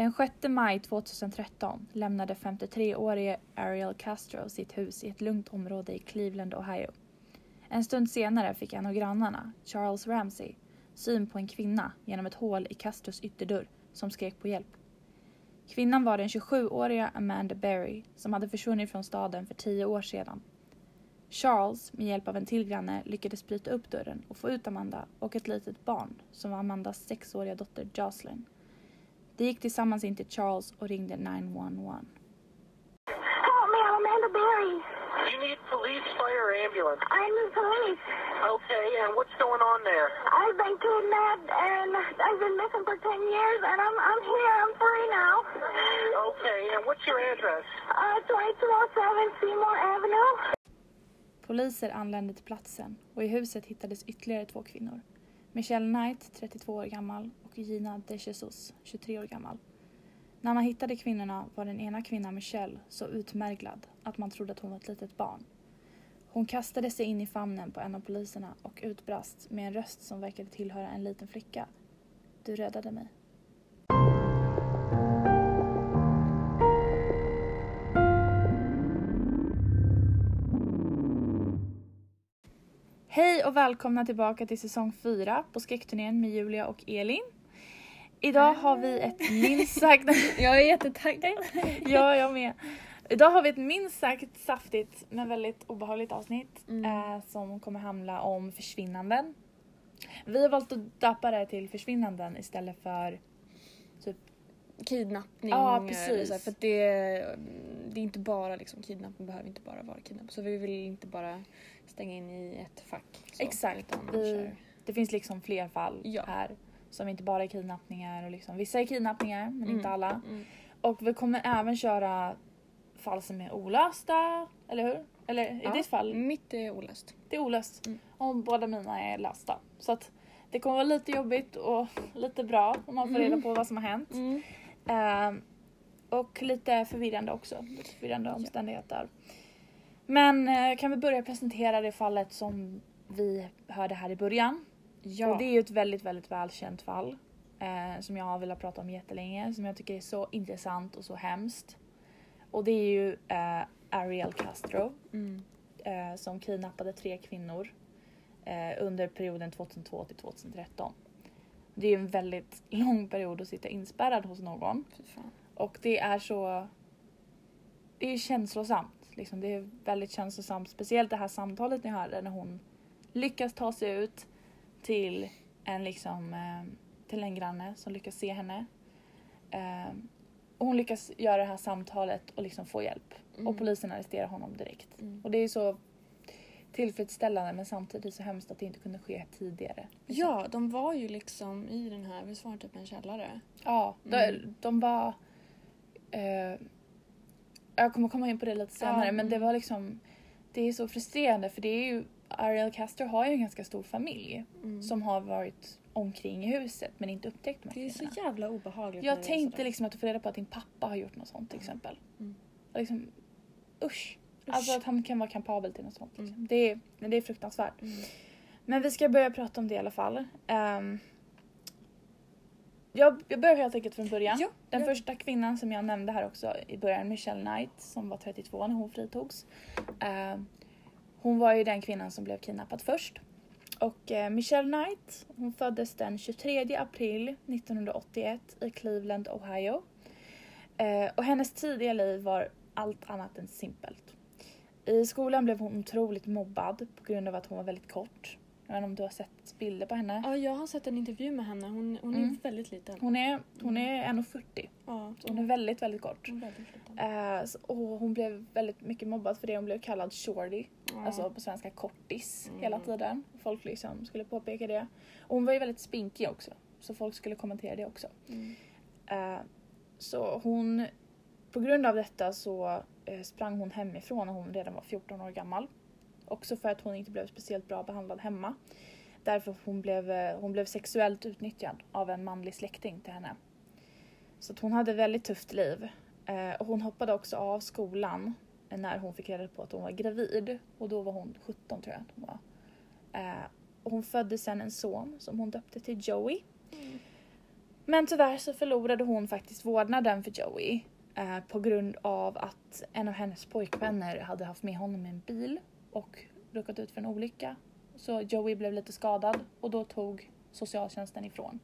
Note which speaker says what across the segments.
Speaker 1: Den 6 maj 2013 lämnade 53-årige Ariel Castro sitt hus i ett lugnt område i Cleveland, Ohio. En stund senare fick en av grannarna, Charles Ramsey, syn på en kvinna genom ett hål i Castros ytterdörr som skrek på hjälp. Kvinnan var den 27-åriga Amanda Berry som hade försvunnit från staden för tio år sedan. Charles, med hjälp av en till granne, lyckades bryta upp dörren och få ut Amanda och ett litet barn som var Amandas sexåriga dotter Jocelyn. De gick tillsammans in till Charles och ringde 911.
Speaker 2: Help me, I'm Amanda Berry.
Speaker 3: You need police, fire, ambulance.
Speaker 2: I'm the police.
Speaker 3: Okay, and what's going on there?
Speaker 2: I've been kidnapped and I've been missing for 10 years and I'm, I'm here. I'm free now.
Speaker 3: Okay, and what's your address?
Speaker 2: Uh, 2207 Seymour Avenue.
Speaker 1: Poliser anlände till platsen och i huset hittades ytterligare två kvinnor. Michelle Knight, 32 år gammal, och Gina De Jesus, 23 år gammal. När man hittade kvinnorna var den ena kvinnan, Michelle, så utmärglad att man trodde att hon var ett litet barn. Hon kastade sig in i famnen på en av poliserna och utbrast med en röst som verkade tillhöra en liten flicka. Du räddade mig. Hej och välkomna tillbaka till säsong 4 på skräckturnén med Julia och Elin. Idag har vi ett minst sagt...
Speaker 4: Jag är jättetaggad.
Speaker 1: ja, jag med. Idag har vi ett minst sagt saftigt men väldigt obehagligt avsnitt
Speaker 4: Mm.
Speaker 1: eh, som kommer handla om försvinnanden. Vi har valt att döpa det till försvinnanden istället för typ
Speaker 4: Kidnappning.
Speaker 1: Ja, precis.
Speaker 4: här, för det, det är inte bara liksom kidnappning behöver inte bara vara kidnappning. Så vi vill inte bara stänga in i ett fack. Så,
Speaker 1: Exakt. Vi, det finns liksom fler fall
Speaker 4: Ja.
Speaker 1: här som inte bara är kidnappningar och liksom, vissa är kidnappningar men inte
Speaker 4: Mm.
Speaker 1: alla.
Speaker 4: Mm.
Speaker 1: Och vi kommer även köra fall som är olösta, eller hur? Eller i
Speaker 4: Ja.
Speaker 1: ditt fall,
Speaker 4: Mitt är olöst.
Speaker 1: det är olöst.
Speaker 4: Mm.
Speaker 1: Och båda mina är lösta. Så att det kommer vara lite jobbigt och lite bra om man får
Speaker 4: Mm.
Speaker 1: reda på vad som har hänt. Ehm, och lite förvirrande också. Lite förvirrande
Speaker 4: Ja.
Speaker 1: Men eh, kan vi börja presentera det fallet som vi hörde här i början.
Speaker 4: Ja.
Speaker 1: Och det är ju ett väldigt, väldigt välkänt fall. Eh, som jag har velat prata om jättelänge. Som jag tycker är så intressant och så hemskt. Och det är ju eh, Ariel Castro.
Speaker 4: Mm.
Speaker 1: Eh, som kidnappade tre kvinnor. Eh, under perioden 2002 till 2013. Det är ju en väldigt lång period att sitta inspärrad hos någon. Och det är så... Det är känslosamt. Liksom. Det är väldigt känslosamt. Speciellt det här samtalet ni hörde när hon lyckas ta sig ut till en, liksom, eh, till en granne som lyckas se henne. Eh, och hon lyckas göra det här samtalet och liksom få hjälp.
Speaker 4: Mm.
Speaker 1: Och polisen arresterar honom direkt.
Speaker 4: Mm.
Speaker 1: Och det är så tillfredsställande men samtidigt så hemskt att det inte kunde ske tidigare. liksom.
Speaker 4: Ja, de var ju liksom i den här, visst var det typ en källare?
Speaker 1: Ja, de,
Speaker 4: Mm.
Speaker 1: de var... Eh, jag kommer komma in på det lite senare
Speaker 4: Ja,
Speaker 1: men det
Speaker 4: mm.
Speaker 1: var liksom... Det är så frustrerande för det är ju... Ariel Castor har ju en ganska stor familj
Speaker 4: Mm.
Speaker 1: som har varit omkring i huset men inte upptäckt de
Speaker 4: Det är så jävla obehagligt.
Speaker 1: Jag tänkte liksom att du får reda på att din pappa har gjort något sånt till exempel.
Speaker 4: Mm.
Speaker 1: Liksom, usch.
Speaker 4: Usch.
Speaker 1: Alltså att han kan vara kapabel till något sånt. Liksom.
Speaker 4: Mm.
Speaker 1: Det, är, det är fruktansvärt.
Speaker 4: Mm.
Speaker 1: Men vi ska börja prata om det i alla fall. Ehm, jag, jag börjar helt enkelt från början.
Speaker 4: Ja,
Speaker 1: Den första kvinnan som jag nämnde här också i början, Michelle Knight, som var 32 när hon fritogs. Ehm, hon var ju den kvinnan som blev kidnappad först. Och eh, Michelle Knight, hon föddes den 23 april 1981 i Cleveland, Ohio. Eh, och hennes tidiga liv var allt annat än simpelt. I skolan blev hon otroligt mobbad på grund av att hon var väldigt kort. Jag vet inte om du har sett bilder på henne?
Speaker 4: Ja, jag har sett en intervju med henne. Hon, hon
Speaker 1: Mm.
Speaker 4: är väldigt liten.
Speaker 1: Hon är, hon är 1,40.
Speaker 4: Ja,
Speaker 1: så Hon är väldigt, väldigt kort.
Speaker 4: hon väldigt
Speaker 1: så- och hon blev väldigt mycket mobbad för det. Hon blev kallad shorty,
Speaker 4: Ja.
Speaker 1: alltså på svenska kortis,
Speaker 4: Mm.
Speaker 1: hela tiden. Folk liksom skulle påpeka det. Och hon var ju väldigt spinkig också, så folk skulle kommentera det också.
Speaker 4: Mm.
Speaker 1: Eh, så hon, på grund av detta så eh, sprang hon hemifrån när hon redan var 14 år gammal. Också för att hon inte blev speciellt bra behandlad hemma. Därför hon blev, eh, hon blev sexuellt utnyttjad av en manlig släkting till henne. Så hon hade ett väldigt tufft liv. Eh, och hon hoppade också av skolan när hon fick reda på att hon var gravid. Och då var hon 17 tror jag att hon var. Eh, och hon födde sen en son som hon döpte till Joey. Men tyvärr så förlorade hon faktiskt vårdnaden för Joey eh, på grund av att en av hennes pojkvänner hade haft med honom i en bil och råkat ut för en olycka. Så Joey blev lite skadad och då tog socialtjänsten ifrån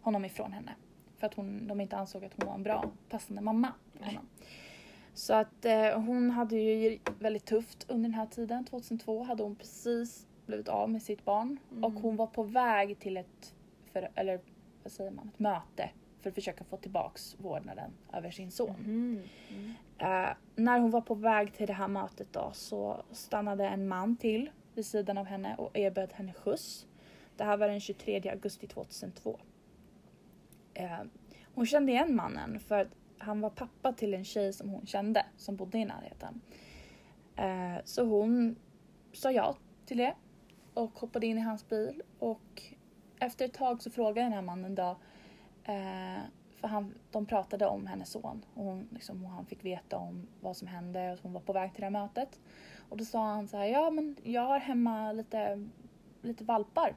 Speaker 1: honom ifrån henne. För att hon, de inte ansåg att hon var en bra passande mamma för honom. Så att eh, hon hade ju väldigt tufft under den här tiden. 2002 hade hon precis blivit av med sitt barn och hon var på väg till ett, för, eller vad säger man, ett möte för att försöka få tillbaks vårdnaden över sin son.
Speaker 4: Mm.
Speaker 1: Eh, när hon var på väg till det här mötet då så stannade en man till vid sidan av henne och erbjöd henne skjuts. Det här var den 23 augusti 2002. Eh, hon kände igen mannen för att han var pappa till en tjej som hon kände som bodde i närheten. Eh, så hon sa ja till det och hoppade in i hans bil och efter ett tag så frågade den här mannen då eh, för han, de pratade om hennes son och hon, liksom, och han fick veta om vad som hände och att hon var på väg till det här mötet. Och då sa han så här, ja men jag har hemma lite, lite valpar.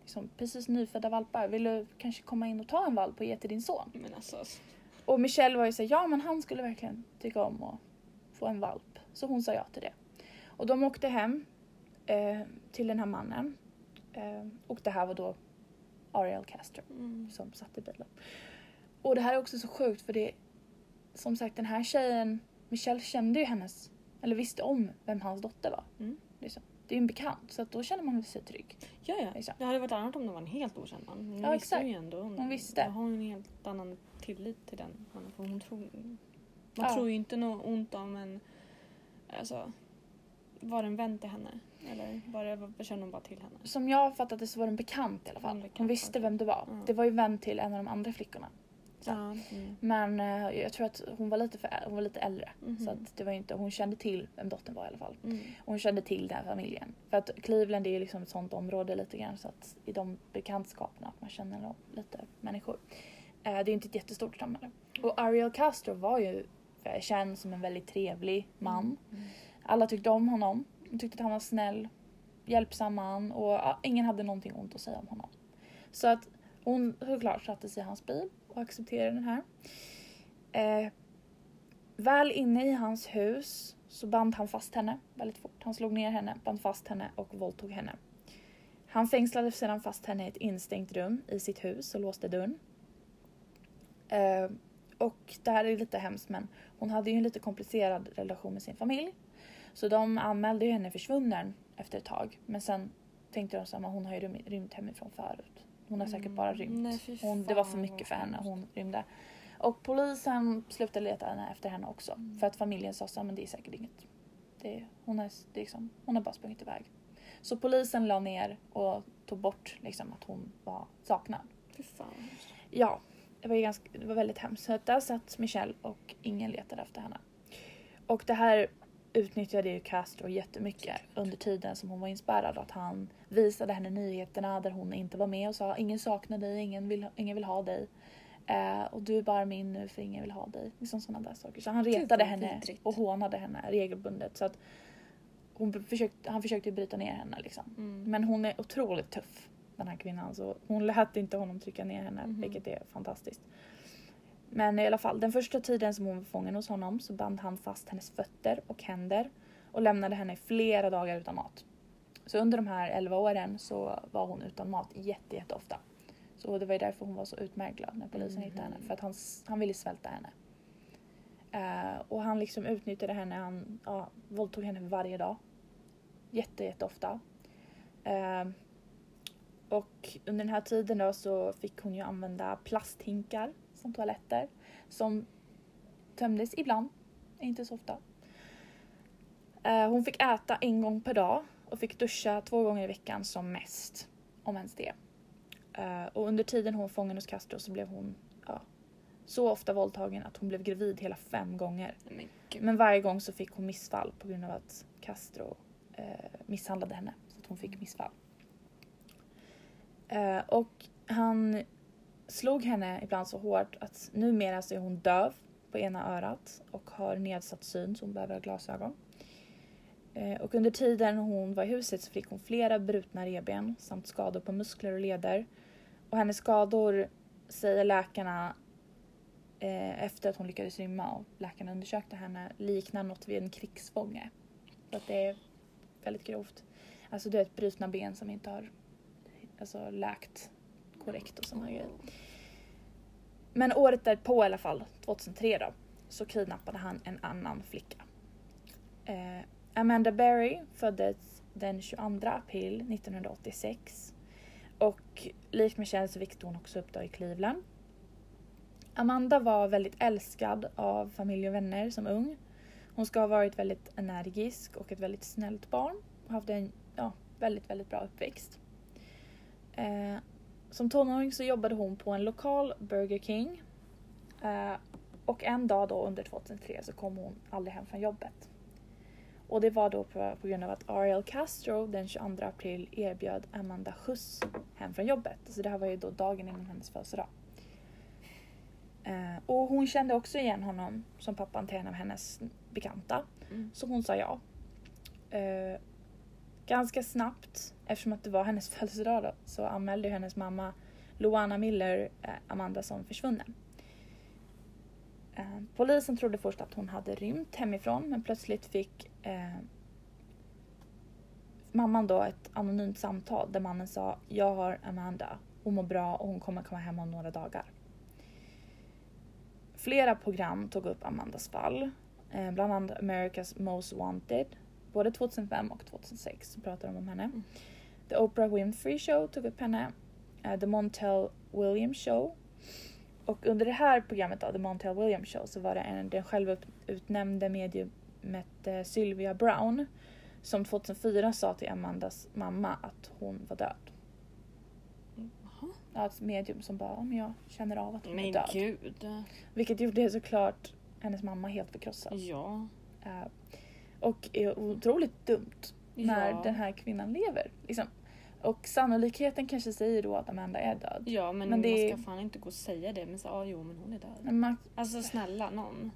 Speaker 1: Liksom, precis nyfödda valpar. Vill du kanske komma in och ta en valp och ge till din son?
Speaker 4: Men alltså.
Speaker 1: Och Michelle var ju såhär, ja men han skulle verkligen tycka om att få en valp. Så hon sa ja till det. Och de åkte hem eh, till den här mannen. Eh, och det här var då Ariel Castro
Speaker 4: Mm.
Speaker 1: som i bilen. Och det här är också så sjukt för det som sagt den här tjejen, Michelle kände ju hennes, eller visste om vem hans dotter var.
Speaker 4: Mm.
Speaker 1: Liksom. Det är ju en bekant så att då känner man sig trygg.
Speaker 4: Ja, ja.
Speaker 1: Liksom.
Speaker 4: Det hade varit annat om det var en helt okänd man. Hon
Speaker 1: Ja,
Speaker 4: visste
Speaker 1: exakt.
Speaker 4: ju ändå. Hon,
Speaker 1: Hon visste.
Speaker 4: Har en helt annan tillit till den mannen. För hon tror, man
Speaker 1: Ja.
Speaker 4: tror ju inte något ont om en... Alltså, var det en vän till henne? Eller var det, kände hon bara till henne?
Speaker 1: Som jag har fattat det så var det en bekant i alla fall. Hon visste vem det var.
Speaker 4: Ja.
Speaker 1: Det var ju vän till en av de andra flickorna.
Speaker 4: Mm.
Speaker 1: Men eh, jag tror att hon var lite, för, hon var lite äldre.
Speaker 4: Mhm.
Speaker 1: Så att det var inte, hon kände till vem dottern var i alla fall.
Speaker 4: Mm.
Speaker 1: Och hon kände till den här familjen. För att Cleveland är ju liksom ett sånt område lite grann så att i de bekantskaperna att man känner lite människor. Eh, det är inte ett jättestort samhälle. Och Ariel Castro var ju eh, känd som en väldigt trevlig man. Alla tyckte om honom. De tyckte att han var snäll, hjälpsam man och ja, ingen hade någonting ont att säga om honom. Så att hon såklart satte sig i hans bil och accepterade den här. Eh, väl inne i hans hus så band han fast henne väldigt fort. Han slog ner henne, band fast henne och våldtog henne. Han fängslade sedan fast henne i ett instängt rum i sitt hus och låste dörren. Eh, och det här är lite hemskt men hon hade ju en lite komplicerad relation med sin familj. Så de anmälde ju henne försvunnen efter ett tag. Men sen tänkte de så här, "Men hon har ju rymt, hemifrån förut. Hon har säkert bara rymt.
Speaker 4: Mm. Nej,
Speaker 1: hon, det var för mycket för henne. Hon rymde. Och polisen slutade leta henne efter henne också.
Speaker 4: Mm.
Speaker 1: För att familjen sa så men det är säkert inget. Det, hon, är, det är liksom, hon har bara sprungit iväg. Så polisen la ner och tog bort liksom, att hon var saknad.
Speaker 4: Fy fan.
Speaker 1: Ja, det var, ju ganska, det var väldigt hemskt. Så där satt Michelle och ingen letade efter henne. Och det här utnyttjade ju Castro jättemycket under tiden som hon var inspärrad. Att han visade henne nyheterna där hon inte var med och sa ingen saknar dig, ingen vill, ingen vill ha dig. Eh, och du är bara min nu för ingen vill ha dig. Liksom sådana där saker. Så han retade henne
Speaker 4: vidrigt.
Speaker 1: och hånade henne regelbundet. Så att hon försökte, han försökte bryta ner henne liksom.
Speaker 4: Mm.
Speaker 1: Men hon är otroligt tuff den här kvinnan. Så hon lät inte honom trycka ner henne
Speaker 4: Mhm.
Speaker 1: vilket är fantastiskt. Men i alla fall, den första tiden som hon var fången hos honom så band han fast hennes fötter och händer och lämnade henne flera dagar utan mat. Så under de här 11 åren så var hon utan mat jätte, jätte ofta. Så det var ju därför hon var så utmärglad när polisen hittade henne. För att han, han ville svälta henne. Eh, och han liksom utnyttjade henne, han ja, våldtog henne varje dag. Jätte, jätte ofta. Eh, och under den här tiden då så fick hon ju använda plasthinkar som toaletter. Som tömdes ibland, inte så ofta. Eh, hon fick äta en gång per dag och fick duscha två gånger i veckan som mest. Om ens det. Eh, och under tiden hon var fången hos Castro så blev hon ja, så ofta våldtagen att hon blev gravid hela fem gånger.
Speaker 4: Men
Speaker 1: varje gång så fick hon missfall på grund av att Castro eh, misshandlade henne. Så att hon fick missfall. Eh, och han slog henne ibland så hårt att numera så är hon döv på ena örat och har nedsatt syn så hon behöver ha glasögon. Eh, och under tiden hon var i huset så fick hon flera brutna revben samt skador på muskler och leder. Och hennes skador säger läkarna eh, efter att hon lyckades rymma och läkarna undersökte henne liknar något vid en krigsfånge. Så att det är väldigt grovt. Alltså det är ett brutna ben som inte har alltså, läkt korrekt och sådana grejer. Men året därpå i alla fall, 2003 då, så kidnappade han en annan flicka. Eh, Amanda Berry föddes den 22 april 1986 och likt Michelle så växte hon också upp då i Cleveland. Amanda var väldigt älskad av familj och vänner som ung. Hon ska ha varit väldigt energisk och ett väldigt snällt barn och haft en ja, väldigt, väldigt bra uppväxt. Eh, som tonåring så jobbade hon på en lokal Burger King eh, och en dag då under 2003 så kom hon aldrig hem från jobbet. Och det var då på, på grund av att Ariel Castro den 22 april erbjöd Amanda skjuts hem från jobbet. Så det här var ju då dagen innan hennes födelsedag. Eh, och hon kände också igen honom som pappan till en av hennes bekanta.
Speaker 4: Mm.
Speaker 1: Så hon sa ja. Eh, ganska snabbt, eftersom att det var hennes födelsedag då, så anmälde hennes mamma Luana Miller eh, Amanda som försvunnen. Eh, polisen trodde först att hon hade rymt hemifrån men plötsligt fick eh, mamman då ett anonymt samtal där mannen sa Jag har Amanda, hon mår bra och hon kommer komma hem om några dagar. Flera program tog upp Amandas fall, eh, bland annat America's Most Wanted. Både 2005 och 2006 så pratade de om henne.
Speaker 4: Mm.
Speaker 1: The Oprah Winfrey Show tog upp henne. eh, The Montel Williams Show. Och under det här programmet då, The Montel Williams Show, så var det en, den självutnämnde mediumet eh, Sylvia Brown som 2004 sa till Amandas mamma att hon var död.
Speaker 4: Jaha.
Speaker 1: Ja, ett medium som bara, men jag känner av att hon är
Speaker 4: Men
Speaker 1: död.
Speaker 4: gud.
Speaker 1: Vilket gjorde såklart hennes mamma helt förkrossad.
Speaker 4: Ja.
Speaker 1: Eh, och är otroligt dumt när
Speaker 4: Ja.
Speaker 1: den här kvinnan lever. Liksom. Och sannolikheten kanske säger då att Amanda är död.
Speaker 4: Ja men,
Speaker 1: Men det-
Speaker 4: man ska fan inte gå och säga det men så, ah, jo men hon är död.
Speaker 1: Man,
Speaker 4: Alltså snälla någon.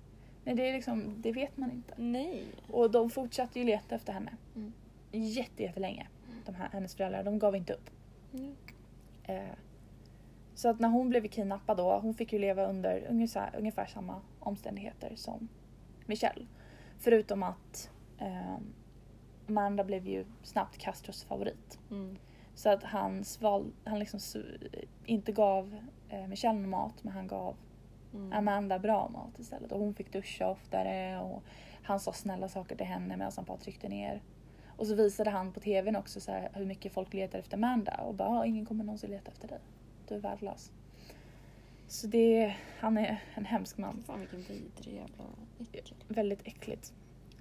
Speaker 1: nej, det, är liksom, det vet man inte.
Speaker 4: Nej.
Speaker 1: Och de fortsatte ju leta efter henne.
Speaker 4: Mm.
Speaker 1: Jätte, jättelänge. De här, hennes föräldrar, de gav inte upp.
Speaker 4: Mm.
Speaker 1: Eh, så att när hon blev kidnappad då, hon fick ju leva under ungefär, ungefär samma omständigheter som Michelle. Förutom att eh, Amanda blev ju snabbt Castros favorit.
Speaker 4: Mm.
Speaker 1: Så att han, sval, han liksom inte gav eh, Michelle mat men han gav
Speaker 4: Mm.
Speaker 1: Amanda bra mat istället. Och hon fick duscha oftare och han sa snälla saker till henne medan han bara tryckte ner. Och så visade han på tvn också så hur mycket folk letar efter Amanda och bara "Ah, ingen kommer någonsin leta efter dig. Du är värdelös. Så det, han är en hemsk man.
Speaker 4: Fan vilken vidrig jävla äckel.
Speaker 1: Väldigt äckligt.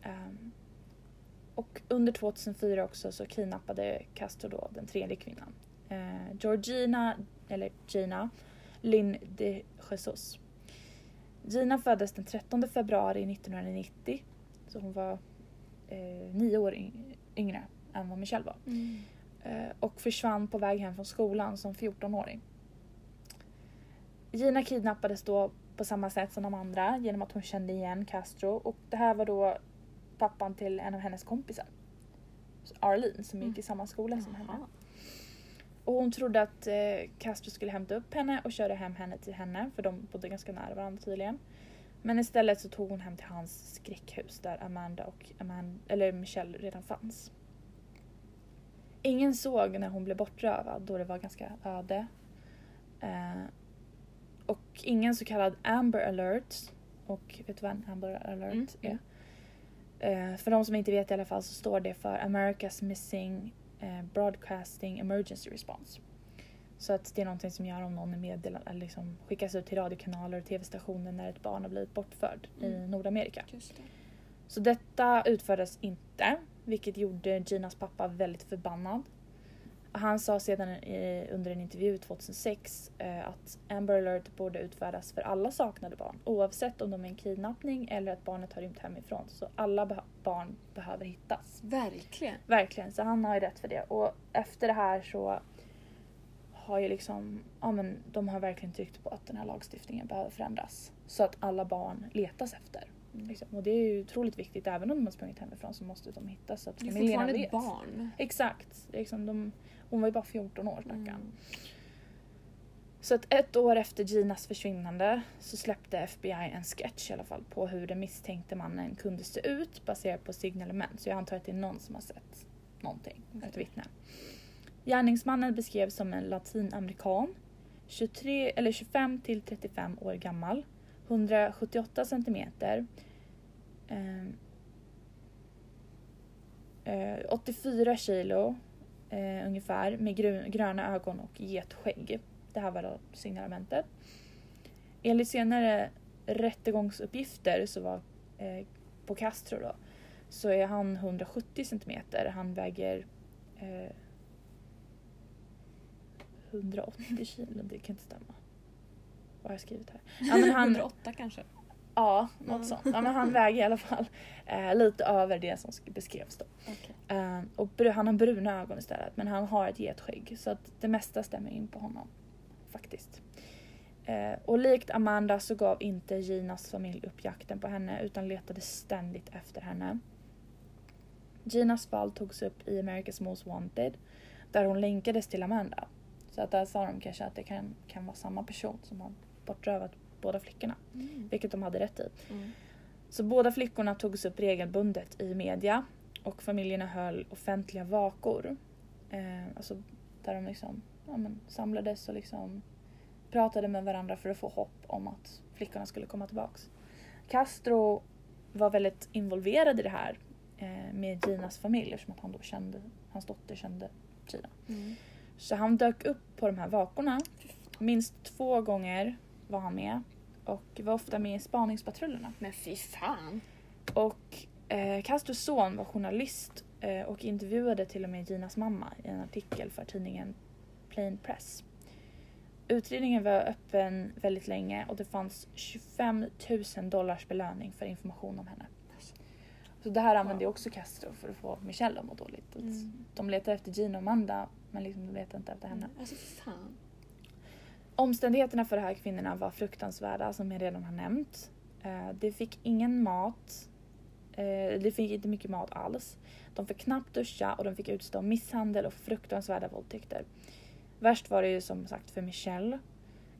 Speaker 1: Ehm, och under 2004 också så kidnappade Castro då den tredje kvinnan. Uh, Georgina, eller Gina, Lynn de Jesus. Gina föddes den 13 februari 1990. Så hon var eh, nio år yng- yngre än vad Michelle var.
Speaker 4: Mm.
Speaker 1: Eh, och försvann på väg hem från skolan som 14-åring. Gina kidnappades då på samma sätt som de andra genom att hon kände igen Castro och det här var då pappan till en av hennes kompisar. Arlene som gick i samma skola som henne. Och hon trodde att eh, Castro skulle hämta upp henne och köra hem henne till henne för de bodde ganska nära varandra tydligen. Men istället så tog hon hem till hans skräckhus där Amanda och Amanda, eller Michelle redan fanns. Ingen såg när hon blev bortrövad då det var ganska öde. Eh, och ingen så kallad Amber alert. Och vet du vad en Amber alert
Speaker 4: Mm,
Speaker 1: är?
Speaker 4: mm.
Speaker 1: Eh, för de som inte vet i alla fall så står det för America's Missing eh, Broadcasting Emergency Response. Så att det är någonting som gör om någon är meddelad eller liksom skickas ut till radiokanaler och tv-stationer när ett barn har blivit bortförd i
Speaker 4: Mm.
Speaker 1: Nordamerika.
Speaker 4: Just det.
Speaker 1: Så detta utfördes inte, vilket gjorde Ginas pappa väldigt förbannad. Han sa sedan under en intervju 2006 eh, att Amber alert borde utfärdas för alla saknade barn oavsett om de är en kidnappning eller att barnet har rymt hemifrån. Så alla beh- barn behöver hittas.
Speaker 4: Verkligen.
Speaker 1: Verkligen, så han har ju rätt för det. Och efter det här så har ju liksom, ja men de har verkligen tryckt på att den här lagstiftningen behöver förändras. Så att alla barn letas efter. Liksom. Och det är ju otroligt viktigt, även om de har sprungit hemifrån så måste de hittas så att
Speaker 4: Det är
Speaker 1: familjerna
Speaker 4: fortfarande
Speaker 1: vet.
Speaker 4: ett barn.
Speaker 1: Exakt. Liksom de, hon var ju bara 14 år stackarn.
Speaker 4: Mm.
Speaker 1: Så att ett år efter Ginas försvinnande så släppte FBI en sketch i alla fall på hur den misstänkte mannen kunde se ut baserat på signalement. Så jag antar att det är någon som har sett någonting, ett vittne. Gärningsmannen beskrevs som en latinamerikan, 23, eller 25 till 35 år gammal, 178 centimeter, ehm, eh, 84 kilo eh, ungefär med gröna ögon och getskägg. Det här var då signalementet. Enligt senare rättegångsuppgifter så var eh, på Castro då så är han 170 centimeter. Han väger eh, 180 kilo. Det kan inte stämma. Vad har jag skrivit här? Ja, men han,
Speaker 4: 108 kanske?
Speaker 1: Ja, något sånt. Ja, men han väger i alla fall eh, lite över det som sk- beskrevs då.
Speaker 4: Okej.
Speaker 1: Eh, och han har bruna ögon istället men han har ett getskägg så att det mesta stämmer in på honom. Faktiskt. Eh, och likt Amanda så gav inte Ginas familj upp jakten på henne utan letade ständigt efter henne. Ginas fall togs upp i America's Most Wanted där hon länkades till Amanda. Så att där sa de kanske att det kan, kan vara samma person som har bortrövat båda flickorna.
Speaker 4: Mm.
Speaker 1: Vilket de hade rätt i.
Speaker 4: Mm.
Speaker 1: Så båda flickorna togs upp regelbundet i media och familjerna höll offentliga vakor. Eh, alltså där de liksom ja, men, samlades och liksom pratade med varandra för att få hopp om att flickorna skulle komma tillbaks. Castro var väldigt involverad i det här eh, med Ginas familj eftersom att han då kände, hans dotter kände Gina.
Speaker 4: Mm.
Speaker 1: Så han dök upp på de här vakorna. Minst två gånger var han med och var ofta med i spaningspatrullerna.
Speaker 4: Men fy fan!
Speaker 1: Och eh, Castros son var journalist eh, och intervjuade till och med Ginas mamma i en artikel för tidningen Plain Press. Utredningen var öppen väldigt länge och det fanns 25 000 dollars belöning för information om henne. Så det här använde ju också Castro för att få Michelle att må dåligt.
Speaker 4: Mm.
Speaker 1: De letar efter Gina och Amanda men liksom de letar inte efter henne.
Speaker 4: Alltså fan.
Speaker 1: Omständigheterna för de här kvinnorna var fruktansvärda som jag redan har nämnt. Eh, De fick ingen mat. Eh, De fick inte mycket mat alls. De fick knappt duscha och de fick utstå misshandel och fruktansvärda våldtäkter. Värst var det ju som sagt för Michelle.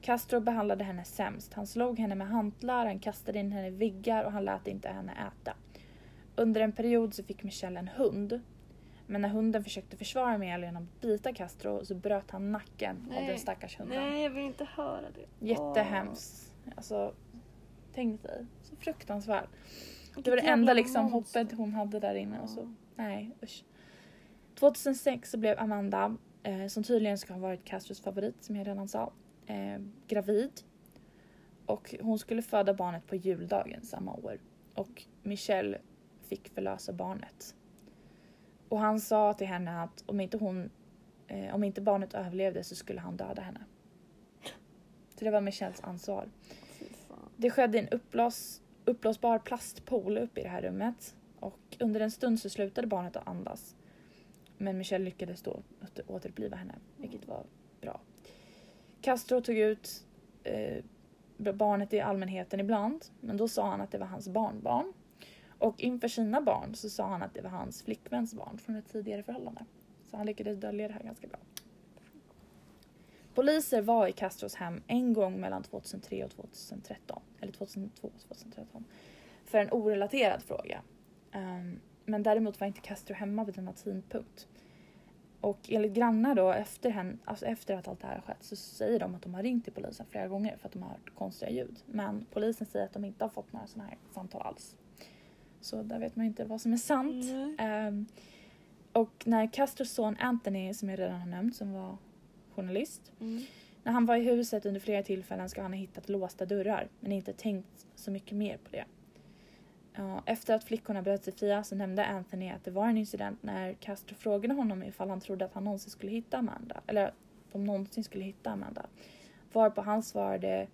Speaker 1: Castro behandlade henne sämst. Han slog henne med hantlar, han kastade in henne i väggar och han lät inte henne äta. Under en period så fick Michelle en hund. Men när hunden försökte försvara Michelle genom att bita Castro så bröt han nacken av
Speaker 4: Nej.
Speaker 1: den stackars hunden.
Speaker 4: Nej, jag vill inte höra det.
Speaker 1: Jättehemskt. Alltså, tänk dig. Så fruktansvärt. Det var det enda liksom hoppet hon hade där inne. Och så. Nej, usch. 2006 så blev Amanda, eh, som tydligen ska ha varit Castros favorit som jag redan sa, eh, gravid. Och hon skulle föda barnet på juldagen samma år. Och Michelle fick förlösa barnet. Och han sa till henne att om inte, hon, eh, om inte barnet överlevde så skulle han döda henne. Så det var Michelles ansvar. Det skedde en uppblås, uppblåsbar plastpool uppe i det här rummet. Och under en stund så slutade barnet att andas. Men Michelle lyckades då åter- återuppliva henne, vilket var bra. Castro tog ut eh, barnet i allmänheten ibland, men då sa han att det var hans barnbarn. Och inför sina barn så sa han att det var hans flickväns barn från ett tidigare förhållande. Så han lyckades dölja det här ganska bra. Poliser var i Castros hem en gång mellan 2003 och 2013. Eller 2002 och 2013. För en orelaterad fråga. Ehm, men däremot var inte Castro hemma vid denna tidpunkt. Och enligt grannar då efter, hen, alltså efter att allt det här har skett så säger de att de har ringt till polisen flera gånger för att de har hört konstiga ljud. Men polisen säger att de inte har fått några sådana här samtal alls. Så där vet man inte vad som är sant. Ehm, och när Castros son Anthony, som jag redan har nämnt, som var journalist.
Speaker 4: Mm.
Speaker 1: När han var i huset under flera tillfällen ska han ha hittat låsta dörrar, men inte tänkt så mycket mer på det. Efter att flickorna bröt sig fria så nämnde Anthony att det var en incident när Castro frågade honom ifall han trodde att han någonsin skulle hitta Amanda. Eller att de någonsin skulle hitta Amanda. Varpå han svarade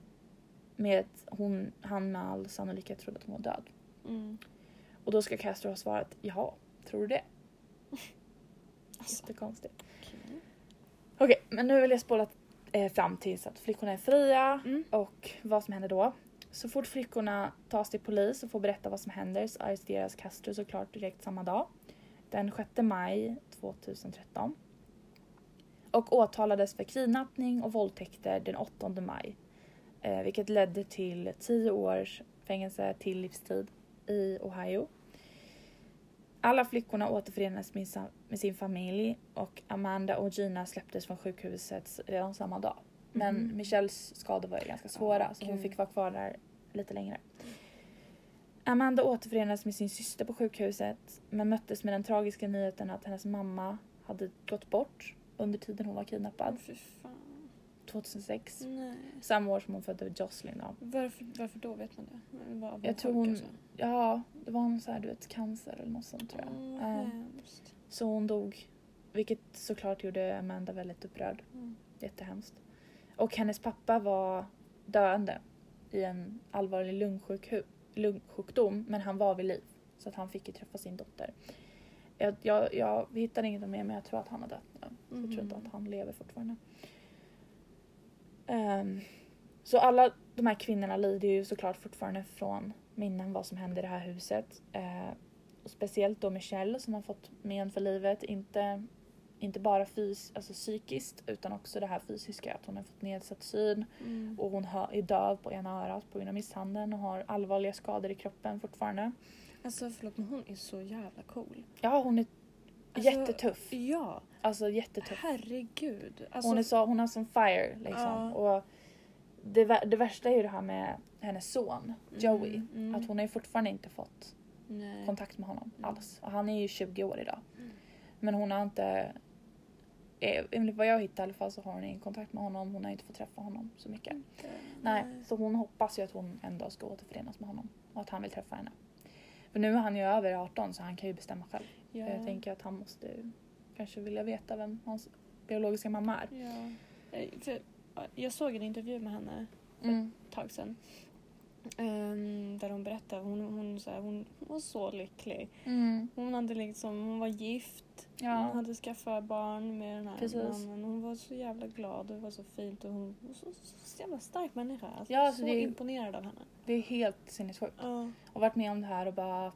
Speaker 1: med att hon, han med all sannolikhet trodde att hon var död.
Speaker 4: Mm.
Speaker 1: Och då ska Castro ha svarat jaha, tror du det?
Speaker 4: Alltså,
Speaker 1: Jättekonstigt.
Speaker 4: okej.
Speaker 1: Okej, men nu vill jag spola eh, fram tills att flickorna är fria
Speaker 4: Mm.
Speaker 1: och vad som händer då. Så fort flickorna tas till polis och får berätta vad som händer så arresteras Castro såklart direkt samma dag. Den 6 maj 2013. och åtalades för kidnappning och våldtäkter den 8 maj. Eh, vilket ledde till 10 års fängelse till livstid i Ohio. Alla flickorna återförenades med, sin familj och Amanda och Gina släpptes från sjukhuset redan samma dag. Men
Speaker 4: Mhm.
Speaker 1: Michelles skador var ju ganska svåra så hon fick vara kvar där lite längre. Amanda återförenades med sin syster på sjukhuset men möttes med den tragiska nyheten att hennes mamma hade gått bort under tiden hon var kidnappad,
Speaker 4: fan.
Speaker 1: 2006.
Speaker 4: Nej.
Speaker 1: Samma år som hon födde Jocelyn då.
Speaker 4: Varför, varför då vet man det? Vad
Speaker 1: Jag tror hon,
Speaker 4: alltså?
Speaker 1: ja det var någon så här, du vet cancer eller något sånt tror jag. Ja.
Speaker 4: hemskt.
Speaker 1: Så hon dog. Vilket såklart gjorde Amanda väldigt upprörd.
Speaker 4: Mm.
Speaker 1: Jättehemskt. Och hennes pappa var döende i en allvarlig lungsjukdom men han var vid liv. Så att han fick ju träffa sin dotter. Jag, jag, jag hittade inget mer men jag tror att han har dött nu. Så Jag tror inte
Speaker 4: Mhm.
Speaker 1: att han lever fortfarande. Ehm, så alla de här kvinnorna lider ju såklart fortfarande från minnen vad som hände i det här huset. Eh, och speciellt då Michelle som har fått men för livet. Inte, inte bara fys, alltså psykiskt utan också det här fysiska. Att hon har fått nedsatt syn
Speaker 4: Mm.
Speaker 1: och hon är döv på ena örat på grund av misshandeln och har allvarliga skador i kroppen fortfarande.
Speaker 4: Alltså förlåt men hon är så jävla cool.
Speaker 1: Ja hon är
Speaker 4: Alltså,
Speaker 1: jättetuff.
Speaker 4: Ja,
Speaker 1: Alltså jättetuff.
Speaker 4: herregud. Alltså,
Speaker 1: Hon är så, hon har som fire liksom.
Speaker 4: Ja.
Speaker 1: Och det, det värsta är ju det här med hennes son Joey.
Speaker 4: Mm, mm.
Speaker 1: Att hon har ju fortfarande inte fått
Speaker 4: Nej.
Speaker 1: kontakt med honom
Speaker 4: Mm.
Speaker 1: alls. Och han är ju 20 år idag.
Speaker 4: Mm.
Speaker 1: Men hon har inte, eh, enligt vad jag hittade i alla fall så har hon ingen kontakt med honom. Hon har inte fått träffa honom så mycket.
Speaker 4: Inte.
Speaker 1: Nej, så hon hoppas ju att hon en dag ska återförenas med honom. Och att han vill träffa henne. För nu är han ju över 18 så han kan ju bestämma själv.
Speaker 4: Ja.
Speaker 1: Jag tänker att han måste kanske vilja veta vem hans biologiska mamma är.
Speaker 4: Ja. Eh, För, ja, jag såg en intervju med henne
Speaker 1: Mm.
Speaker 4: ett tag sedan. Ehm, där hon berättade, hon, hon, så här, hon, hon var så lycklig.
Speaker 1: Mm.
Speaker 4: Hon hade liksom, hon var gift. Hon
Speaker 1: Ja.
Speaker 4: hade skaffat barn med den här
Speaker 1: Precis.
Speaker 4: mannen. Hon var så jävla glad och det var så fint. Och hon var så, så, så jävla stark människa. Alltså,
Speaker 1: Ja, alltså
Speaker 4: så
Speaker 1: det är-
Speaker 4: imponerad av henne.
Speaker 1: Det är helt sinnessjukt.
Speaker 4: Ja.
Speaker 1: Och varit med om det här och bara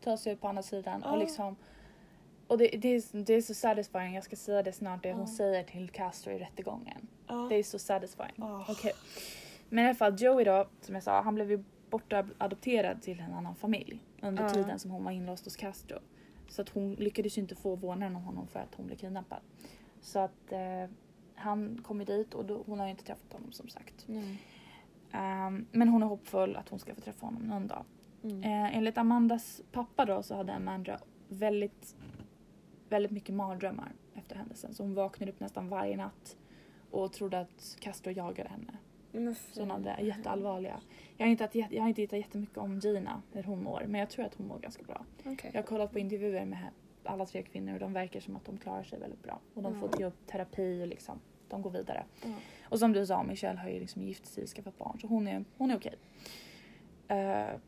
Speaker 1: ta sig ut på andra sidan
Speaker 4: Ja.
Speaker 1: och liksom och det, det, är, det är så satisfying, jag ska säga det snart, det hon säger till Castro i rättegången.
Speaker 4: Ja.
Speaker 1: Det är så satisfying.
Speaker 4: Ja.
Speaker 1: Okej. Men i alla fall Joey då, som jag sa, han blev ju bortadopterad till en annan familj under tiden som hon var inlåst hos Castro. Så att hon lyckades ju inte få vårdnaden om honom för att hon blev kidnappad. Så att eh, han kom ju dit och då, hon har ju inte träffat honom som sagt.
Speaker 4: Nej.
Speaker 1: Ehm, men hon är hoppfull att hon ska få träffa honom någon dag.
Speaker 4: Mm.
Speaker 1: Eh, enligt Amandas pappa då så hade Amanda väldigt, väldigt mycket mardrömmar efter händelsen. Så hon vaknade upp nästan varje natt och trodde att Castro jagade henne.
Speaker 4: Men
Speaker 1: Så hon hade jätteallvarliga. Jag har, inte, jag har inte hittat jättemycket om Gina, hur hon mår, men jag tror att hon mår ganska bra.
Speaker 4: Okej.
Speaker 1: Jag har kollat på intervjuer med alla tre kvinnor och de verkar som att de klarar sig väldigt bra. Och de får till upp terapi och liksom, de går vidare.
Speaker 4: Ja.
Speaker 1: Och som du sa, Michelle har ju liksom gift sig och skaffat barn så hon är, hon är okej. Eh,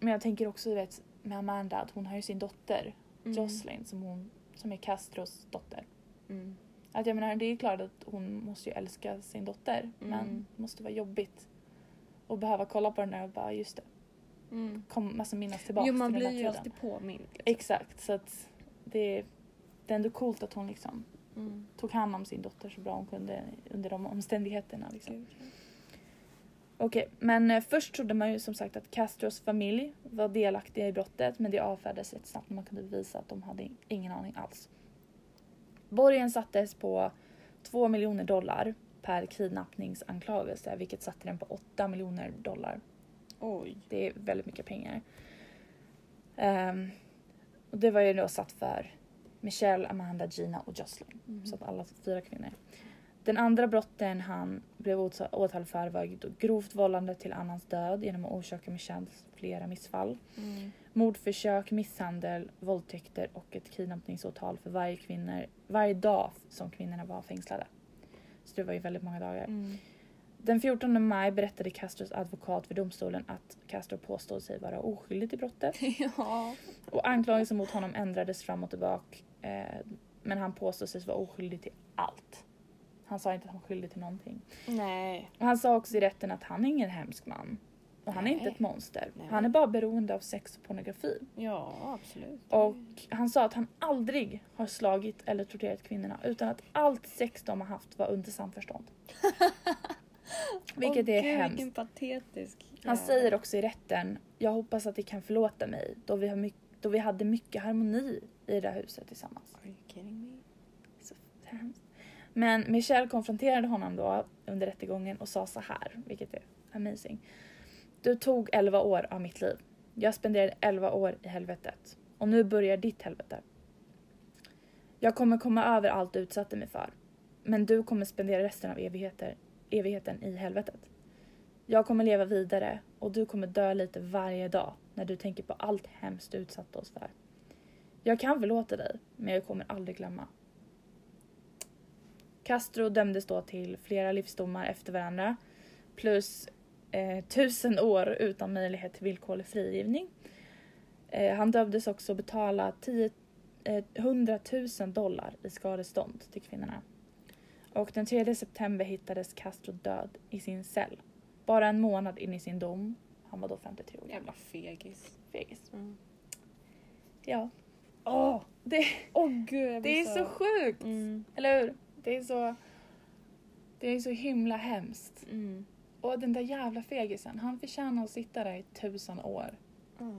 Speaker 1: men jag tänker också vet, med Amanda att hon har ju sin dotter
Speaker 4: Mm.
Speaker 1: Jocelyn som, hon, som är Castros dotter.
Speaker 4: Mm.
Speaker 1: Att jag menar det är klart att hon måste ju älska sin dotter men
Speaker 4: Mm.
Speaker 1: det måste vara jobbigt att behöva kolla på den där och bara just det,
Speaker 4: Mm.
Speaker 1: kom massa minnas tillbaka
Speaker 4: Jo man
Speaker 1: till
Speaker 4: blir ju alltid påmind. Liksom.
Speaker 1: Exakt så att det, det är ändå coolt att hon liksom
Speaker 4: Mm.
Speaker 1: tog hand om sin dotter så bra hon kunde under de omständigheterna. Liksom.
Speaker 4: Gud, ja.
Speaker 1: Okej, men eh, först trodde man ju som sagt att Castros familj var delaktiga i brottet men det avfärdades rätt snabbt när man kunde bevisa att de hade ingen aning alls. Borgen sattes på 2 miljoner dollar per kidnappningsanklagelse vilket satte den på 8 miljoner dollar.
Speaker 4: Oj.
Speaker 1: Det är väldigt mycket pengar. Ehm, och det var ju då satt för Michelle, Amanda, Gina och Jocelyn.
Speaker 4: Mhm.
Speaker 1: Så att alla fyra kvinnor. Den andra brotten han blev åta- åtalad för var grovt vållande till annans död genom att orsaka Michelles flera missfall.
Speaker 4: Mm.
Speaker 1: Mordförsök, misshandel, våldtäkter och ett kidnappningsåtal för varje, kvinnor, varje dag som kvinnorna var fängslade. Så det var ju väldigt många dagar.
Speaker 4: Mm.
Speaker 1: Den 14 maj berättade Castros advokat för domstolen att Castro påstod sig vara oskyldig till brottet.
Speaker 4: ja.
Speaker 1: Och anklagelsen mot honom ändrades fram och tillbaka. Eh, men han påstod sig vara oskyldig till allt. Han sa inte att han var skyldig till någonting.
Speaker 4: Nej.
Speaker 1: Och han sa också i rätten att han är ingen hemsk man. Och han är inte
Speaker 4: Nej.
Speaker 1: ett monster.
Speaker 4: Nej.
Speaker 1: Han är bara beroende av sex och pornografi.
Speaker 4: Ja, absolut.
Speaker 1: Och han sa att han aldrig har slagit eller torterat kvinnorna utan att allt sex de har haft var under samförstånd. Vilket
Speaker 4: Åh,
Speaker 1: är
Speaker 4: Gud,
Speaker 1: hemskt.
Speaker 4: Vilken patetisk
Speaker 1: Han
Speaker 4: jävel.
Speaker 1: säger också i rätten, jag hoppas att ni kan förlåta mig då vi, har my- då vi hade mycket harmoni i det här huset tillsammans.
Speaker 4: Are you kidding me?
Speaker 1: Så hemskt. Men Michelle konfronterade honom då under rättegången och sa så här, vilket är amazing. Du tog 11 år av mitt liv. Jag spenderade 11 år i helvetet. Och nu börjar ditt helvete. Jag kommer komma över allt du utsatte mig för. Men du kommer spendera resten av evigheter, evigheten i helvetet. Jag kommer leva vidare och du kommer dö lite varje dag när du tänker på allt hemskt du utsatte oss för. Jag kan förlåta dig, men jag kommer aldrig glömma. Castro dömdes då till flera livsdomar efter varandra plus eh, tusen år utan möjlighet till villkorlig frigivning. Eh, han dömdes också betala 10, eh, 100 000 dollar i skadestånd till kvinnorna. Och den 3 september hittades Castro död i sin cell. Bara en månad in i sin dom. Han var då 53 år.
Speaker 4: Jävla fegis.
Speaker 1: Fegis.
Speaker 4: Mm.
Speaker 1: Ja. Åh! det,
Speaker 4: Åh gud,
Speaker 1: det är så sjukt!
Speaker 4: Mm.
Speaker 1: Eller hur? Det är så... Det är så himla hemskt.
Speaker 4: Mm.
Speaker 1: Och den där jävla fegisen, han förtjänar att sitta där i tusen år.
Speaker 4: Ja.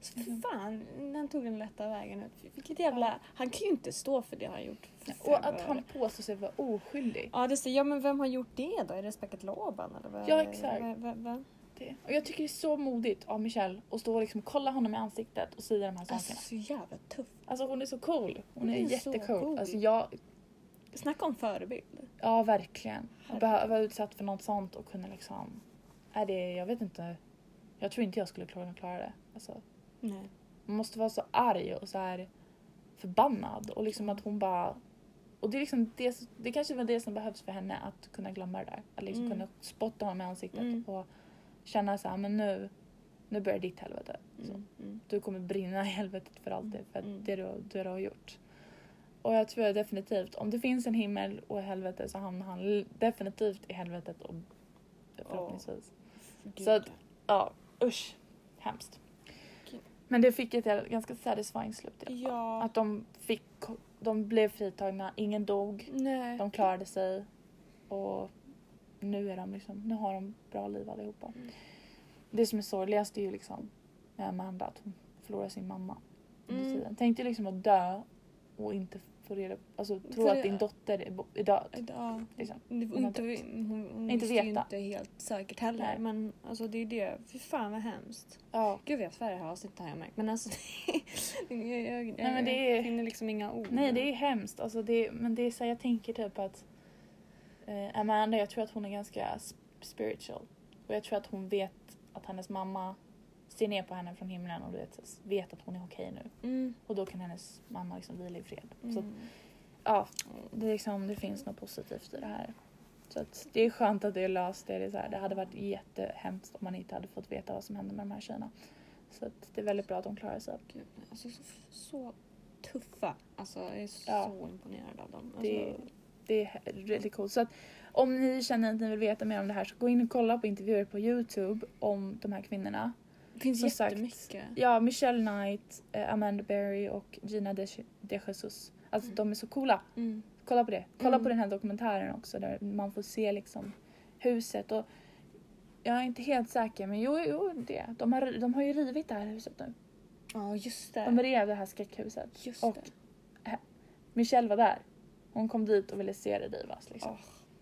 Speaker 4: Så för fan, han tog den lätta vägen ut. Vilket jävla... Han kan ju inte stå för det han gjort. För
Speaker 1: Och att han påstår sig vara oskyldig.
Speaker 4: Ja, det är, ja, men vem har gjort det då? Är det Späcket Laban eller vad?
Speaker 1: Ja, exakt.
Speaker 4: vad- vad-?
Speaker 1: Det. Och jag tycker det är så modigt av Michelle att stå och liksom kolla honom i ansiktet och säga de här
Speaker 4: Alltså
Speaker 1: sakerna.
Speaker 4: så jävla tuff.
Speaker 1: Alltså hon är så cool. Hon
Speaker 4: Hon
Speaker 1: är,
Speaker 4: är
Speaker 1: jättecool.
Speaker 4: cool.
Speaker 1: Alltså jag,
Speaker 4: Snacka om förebild.
Speaker 1: ja verkligen. Att vara utsatt för något sånt och kunna liksom... Är det, jag vet inte. Jag tror inte jag skulle klara, klara det. Alltså,
Speaker 4: Nej.
Speaker 1: man måste vara så arg och så här förbannad och liksom att hon bara... Och det är liksom det, det kanske var det som behövs för henne att kunna glömma det där. Att liksom
Speaker 4: Mm.
Speaker 1: kunna spotta honom i ansiktet
Speaker 4: Mm.
Speaker 1: och känna så här, men nu, nu börjar ditt helvete.
Speaker 4: Mm. Mm.
Speaker 1: Du kommer brinna i helvetet för alltid för
Speaker 4: Mm.
Speaker 1: det, du, det du har gjort. Och jag tror definitivt, om det finns en himmel och helvete så hamnar han definitivt i helvetet och förhoppningsvis.
Speaker 4: Gud.
Speaker 1: Så att, ja, usch. Hemskt.
Speaker 4: Gud.
Speaker 1: Men det fick ett ganska satisfying slut.
Speaker 4: Ja.
Speaker 1: Att de fick, de blev fritagna, ingen dog,
Speaker 4: Nej.
Speaker 1: de klarade sig och nu är de liksom, nu har de bra liv allihopa.
Speaker 4: Mm.
Speaker 1: Det som är sorgligast är ju liksom med Amanda att hon förlorar sin mamma
Speaker 4: Mm.
Speaker 1: Tänk dig liksom att dö och inte få reda alltså tro
Speaker 4: För
Speaker 1: att din dotter är, är död.
Speaker 4: Ja.
Speaker 1: Liksom. Hon
Speaker 4: inte, hon, hon
Speaker 1: Inte
Speaker 4: visste ju inte helt säkert heller.
Speaker 1: Nej.
Speaker 4: Men alltså det är det. Fy fan vad hemskt.
Speaker 1: Ja.
Speaker 4: Gud vet vad det här avsnittet har jag märkt. Men alltså jag, jag, jag,
Speaker 1: Nej, men det är-
Speaker 4: jag finner liksom inga ord.
Speaker 1: Nej det är hemskt. Alltså det, men det är så jag tänker typ att eh, Amanda, jag tror att hon är ganska sp- spiritual. Och jag tror att hon vet att hennes mamma ser ner på henne från himlen och du vet, vet att hon är okej nu.
Speaker 4: Mm.
Speaker 1: Och då kan hennes mamma liksom vila i fred. Så att,
Speaker 4: Mm.
Speaker 1: ja, det, liksom, det finns något positivt i det här. Så att det är skönt att det är löst. Det, är så här, det hade varit jättehemskt om man inte hade fått veta vad som hände med de här tjejerna. Så att det är väldigt bra att de klarar sig.
Speaker 4: Gud, alltså, så, så tuffa. Alltså jag är så
Speaker 1: Ja.
Speaker 4: imponerad av dem. Alltså,
Speaker 1: Det, det är väldigt coolt. Så att om ni känner att ni vill veta mer om det här så gå in och kolla på intervjuer på Youtube om de här kvinnorna.
Speaker 4: Det finns
Speaker 1: som sagt,
Speaker 4: jättemycket.
Speaker 1: Ja, Michelle Knight, eh, Amanda Berry och Gina De, De Jesus. Alltså de är så coola.
Speaker 4: Mm.
Speaker 1: Kolla på det. Kolla
Speaker 4: Mm.
Speaker 1: på den här dokumentären också där man får se liksom huset och jag är inte helt säker men jo, jo det. De har, de har ju rivit det här huset nu.
Speaker 4: Ja just det.
Speaker 1: De rev det här skräckhuset.
Speaker 4: just
Speaker 1: och
Speaker 4: det.
Speaker 1: Michelle var där. Hon kom dit och ville se det Divas liksom.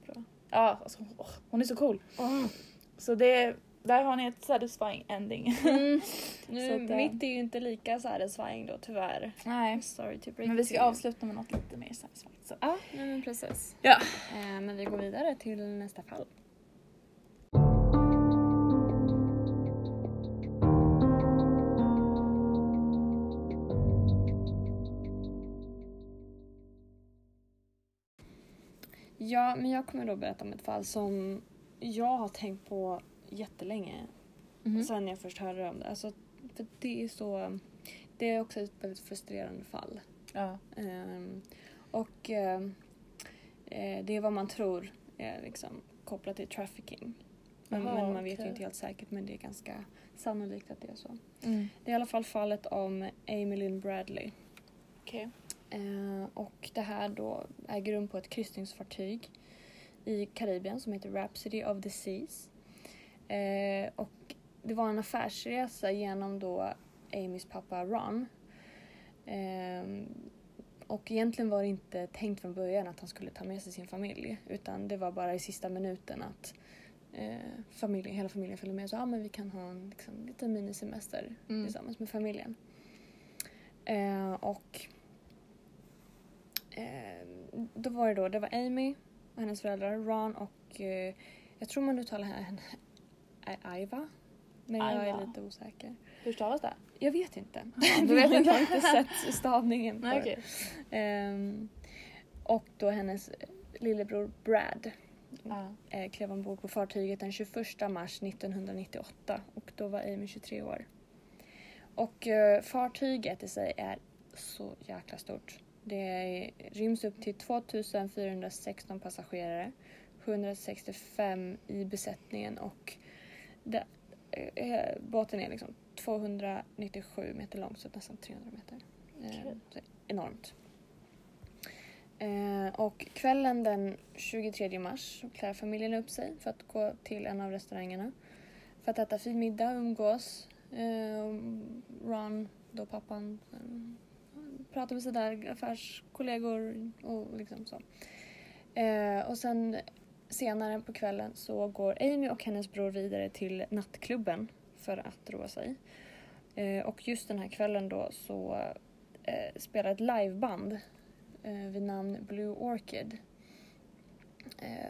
Speaker 4: Bra.
Speaker 1: Ja, alltså, åh, hon är så cool. Så det, där har ni ett satisfying ending.
Speaker 4: Mm. Nu,
Speaker 1: att, eh,
Speaker 4: mitt är ju inte lika satisfying då tyvärr.
Speaker 1: Nej.
Speaker 4: Sorry to break
Speaker 1: Men vi ska avsluta med något lite mer satisfying. Så.
Speaker 4: Ja, men precis.
Speaker 1: Ja.
Speaker 4: Eh, men vi går vidare till nästa fall. Ja, men jag kommer då berätta om ett fall som jag har tänkt på jättelänge.
Speaker 1: Mhm.
Speaker 4: Sen jag först hörde om det. Alltså, för det är så... Det är också ett väldigt frustrerande fall.
Speaker 1: Ja.
Speaker 4: Ehm, och ehm, eh, det är vad man tror är liksom kopplat till trafficking. Men,
Speaker 1: Jaha,
Speaker 4: men man vet ju
Speaker 1: okej.
Speaker 4: inte helt säkert men det är ganska sannolikt att det är så.
Speaker 1: Mm.
Speaker 4: Det är i alla fall fallet om Amy Lynn Bradley.
Speaker 1: Okej.
Speaker 4: Eh, och det här då äger rum på ett kryssningsfartyg i Karibien som heter Rhapsody of the Seas. Eh, och det var en affärsresa genom då Amys pappa Ron. Eh, och egentligen var det inte tänkt från början att han skulle ta med sig sin familj utan det var bara i sista minuten att eh, familjen, hela familjen följde med och sa ah, men vi kan ha en liksom, liten minisemester
Speaker 1: Mm.
Speaker 4: tillsammans med familjen. Eh, och eh, då var det då, det var Amy och hennes föräldrar, Ron och eh, jag tror man uttalar henne I- Iva. Men jag är lite osäker.
Speaker 1: Hur stavas det?
Speaker 4: Jag vet inte.
Speaker 1: du vet inte.
Speaker 4: jag har inte sett stavningen på
Speaker 1: Nej,
Speaker 4: det.
Speaker 1: okej.
Speaker 4: Ehm, och då hennes lillebror Brad eh, klev ombord på fartyget den 21 mars 1998 och då var Amy 23 år. Och eh, fartyget i sig är så jäkla stort. Det ryms upp till 2416 passagerare, 165 i besättningen och det, eh, båten är liksom 297 meter lång så nästan 300 meter. Eh, enormt. Eh, och kvällen den 23 mars klär familjen upp sig för att gå till en av restaurangerna. För att äta fin middag och umgås. Eh, Ron, då pappan, eh, pratar med sina affärskollegor och liksom så. Eh, och sen senare på kvällen så går Amy och hennes bror vidare till nattklubben för att roa sig. Eh, och just den här kvällen då så eh, spelar ett liveband eh, vid namn Blue Orchid. Eh,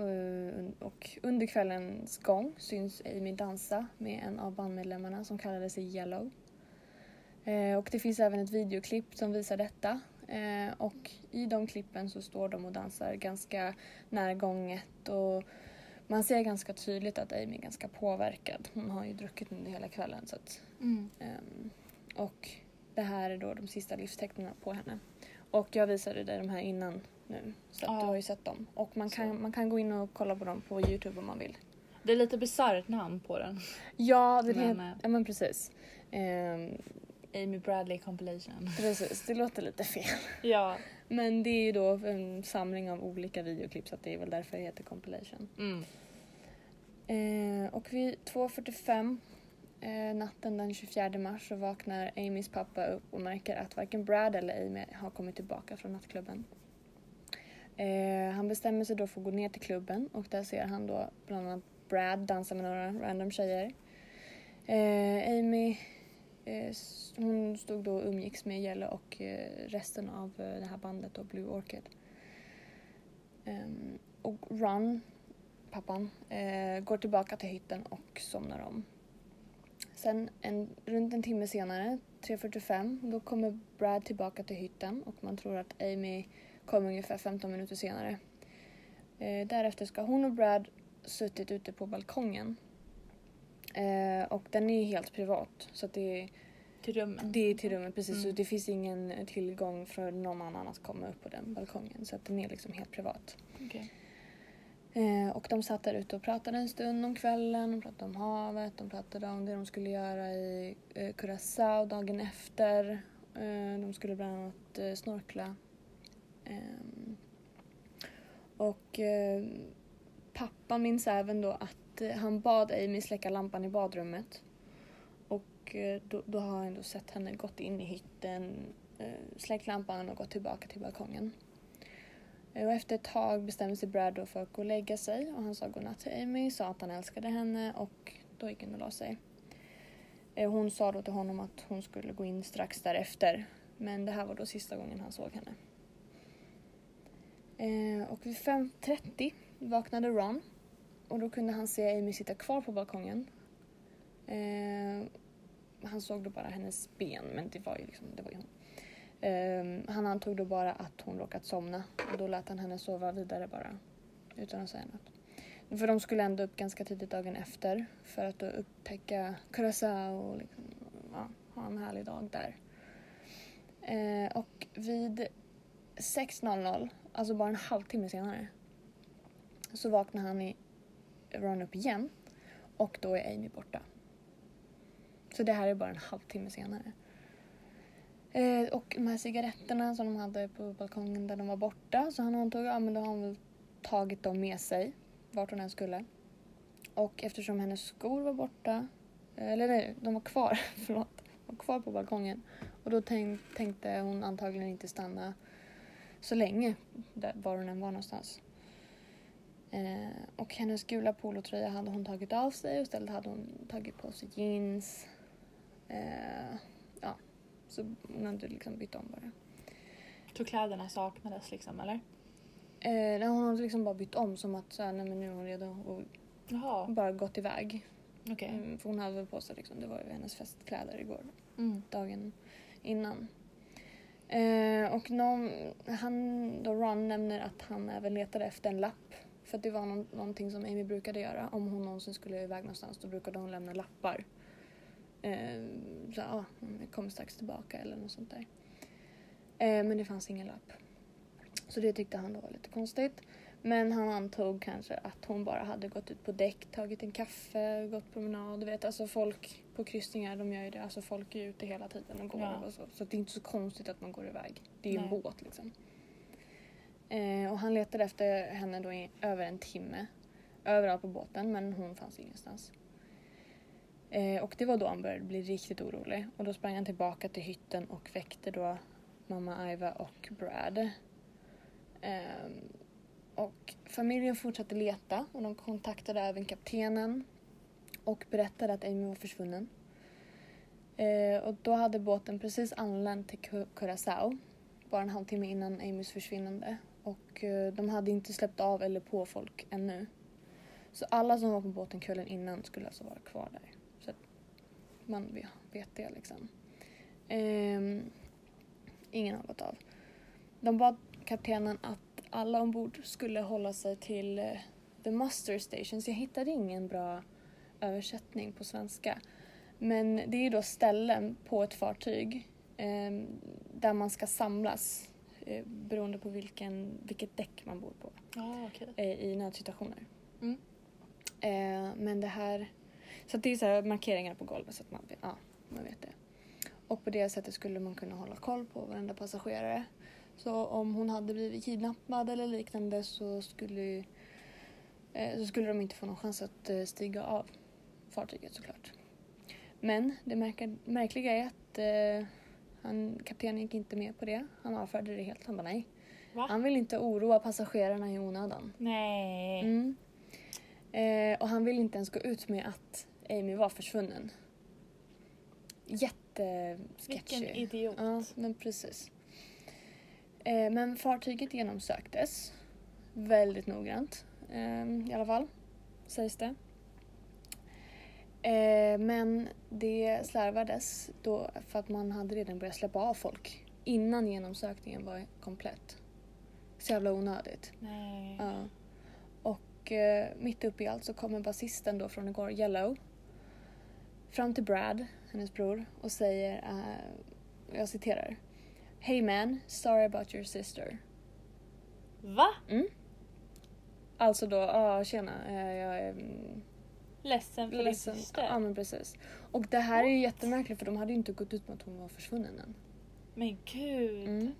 Speaker 4: eh och- under kvällens gång syns Amy dansa med en av bandmedlemmarna som kallade sig Yellow. Eh, och det finns även ett videoklipp som visar detta. Eh, och i de klippen så står de och dansar ganska närgånget och man ser ganska tydligt att Amy är ganska påverkad. Hon har ju druckit under hela kvällen så att
Speaker 1: Mm.
Speaker 4: Ehm, och det här är då de sista livstecknen på henne. Och jag visade dig de här innan nu. Så att
Speaker 1: Ja.
Speaker 4: du har ju sett dem. Och man
Speaker 1: Så.
Speaker 4: kan, man kan gå in och kolla på dem på Youtube om man vill.
Speaker 1: Det är lite bisarrt namn på den.
Speaker 4: Ja, det
Speaker 1: Men,
Speaker 4: men,
Speaker 1: eh,
Speaker 4: ja men precis. Ehm,
Speaker 1: Amy Bradley compilation.
Speaker 4: precis, det låter lite fel.
Speaker 1: Ja.
Speaker 4: Men det är ju då en samling av olika videoklipp så det är väl därför det heter compilation.
Speaker 1: Mm.
Speaker 4: Eh, och vid 2.45 eh, natten den 24 mars så vaknar Amys pappa upp och märker att varken Brad eller Amy har kommit tillbaka från nattklubben. Eh, han bestämmer sig då för att gå ner till klubben och där ser han då bland annat Brad dansa med några random tjejer. Eh, Amy Eh, hon stod då och umgicks med Jelle och eh, resten av eh, det här bandet då, Blue Orchid. Ehm, och Ron pappan, eh, går tillbaka till hytten och somnar om. Sen en, runt en timme senare, 3.45, då kommer Brad tillbaka till hytten och man tror att Amy kommer ungefär 15 minuter senare. Eh, därefter ska hon och Brad suttit ute på balkongen. Eh, och den är helt privat så det,
Speaker 1: Till rummen.
Speaker 4: det är till rummet precis så
Speaker 1: Mm.
Speaker 4: det finns ingen tillgång för någon annan att komma upp på den balkongen så den är liksom helt privat.
Speaker 1: Okej.
Speaker 4: Eh, och de satt där ute och pratade en stund om kvällen, de pratade om havet, de pratade om det de skulle göra i eh, Curaçao dagen efter. Eh, de skulle bland annat eh, snorkla. Ehm, och eh, pappa minns även då att han bad Amy släcka lampan i badrummet. Och eh, då, då har han ändå sett henne gått in i hytten, eh, släckt lampan och gått tillbaka till balkongen. Eh, och efter ett tag bestämde sig Brad då för att gå och lägga sig och han sa godnatt till Amy, sa att han älskade henne och då gick hon och la sig. Hon sa då till honom att hon skulle gå in strax därefter men det här var då sista gången han såg henne. Och vid 5.30 vaknade Ron och då kunde han se Amy sitta kvar på balkongen. Eh, Han såg då bara hennes ben men det var ju liksom, det var ju hon. Eh, han antog då bara att hon råkat somna och då lät han henne sova vidare bara utan att säga något. För de skulle ändå upp ganska tidigt dagen efter för att då upptäcka Curacao och liksom, ja, ha en härlig dag där. Eh, och vid 6.00, alltså bara en halvtimme senare, så vaknar han i Ron upp igen och då är Amy borta. Så det här är bara en halvtimme senare. Eh, och de här cigaretterna som de hade på balkongen där de var borta så han antog ja men då har hon väl tagit dem med sig vart hon än skulle. Och eftersom hennes skor var borta, eh, eller nej, de var kvar, förlåt, de var kvar på balkongen. Och då tänk, tänkte hon antagligen inte stanna så länge där, var hon än var någonstans. Eh, och hennes gula polotröja hade hon tagit av sig och istället hade hon tagit på sig jeans. Eh, ja, så hon hade liksom bytt om bara.
Speaker 1: Så kläderna saknades liksom eller?
Speaker 4: Eh, nej, hon hade liksom bara bytt om som att så här, nej, men nu är hon redo och
Speaker 1: Jaha,
Speaker 4: bara gått iväg.
Speaker 1: okej.
Speaker 4: Mm, för hon hade väl på sig liksom, det var ju hennes festkläder igår,
Speaker 1: Mm.
Speaker 4: dagen innan. Eh, och någon, han, då Ron nämner att han även letade efter en lapp. För det var någon, någonting som Amy brukade göra. Om hon någonsin skulle iväg någonstans då brukade hon lämna lappar. Eh, så ja, hon kommer strax tillbaka eller något sånt där. Eh, men det fanns ingen lapp. Så det tyckte han då var lite konstigt. Men han antog kanske att hon bara hade gått ut på däck, tagit en kaffe, gått promenad. Du vet, alltså folk på kryssningar de gör ju det. Alltså folk är ute hela tiden och går
Speaker 1: Ja.
Speaker 4: och så. Så det är inte så konstigt att man går iväg. Det är ju en båt liksom. Eh, och han letade efter henne då i över en timme. Överallt på båten men hon fanns ingenstans. Eh, och det var då han började bli riktigt orolig. Och då sprang han tillbaka till hytten och väckte då mamma Iva och Brad. Eh, och familjen fortsatte leta och de kontaktade även kaptenen och berättade att Amy var försvunnen. Eh, och då hade båten precis anlänt till Curaçao bara en halvtimme innan Amys försvinnande. Och eh, de hade inte släppt av eller på folk ännu. Så alla som var på båten kvällen innan skulle alltså vara kvar där. Så att man vet det liksom. Ehm, ingen har gått av. De bad kaptenen att alla ombord skulle hålla sig till eh, the muster stations. Jag hittade ingen bra översättning på svenska. Men det är ju då ställen på ett fartyg eh, där man ska samlas eh, beroende på vilken, vilket däck man bor på
Speaker 1: Ja, okej.
Speaker 4: eh, i nödsituationer.
Speaker 1: Mm.
Speaker 4: Eh, men det här... Så det är så här markeringar på golvet så att man, ja, man vet det. Och på det sättet skulle man kunna hålla koll på varenda passagerare. Så om hon hade blivit kidnappad eller liknande så skulle, så skulle de inte få någon chans att stiga av fartyget såklart. Men det märkliga är att han, kaptenen gick inte med på det. Han avfärdade det helt. Han bara nej.
Speaker 1: Va?
Speaker 4: Han vill inte oroa passagerarna i onödan.
Speaker 1: Nej.
Speaker 4: Mm. Eh, och han vill inte ens gå ut med att Amy var försvunnen. Jättesketchy.
Speaker 1: Vilken idiot.
Speaker 4: Ja, men precis. Eh, men fartyget genomsöktes väldigt noggrant eh, i alla fall, sägs det. Eh, men det slarvades då för att man hade redan börjat släppa av folk innan genomsökningen var komplett. Så jävla onödigt.
Speaker 1: Nej.
Speaker 4: Ja. Och eh, mitt uppe i allt så kommer basisten då från igår, Yellow, fram till Brad, hennes bror, och säger, eh, jag citerar. Hey man, sorry about your sister.
Speaker 1: Va?
Speaker 4: Alltså då, ja tjena, eh, jag är mm,
Speaker 1: Ledsen för din
Speaker 4: ledsen.
Speaker 1: syster?
Speaker 4: Ja men precis. Och det här är ju jättemärkligt för de hade ju inte gått ut med att hon var försvunnen än.
Speaker 1: Men gud.
Speaker 4: Mm.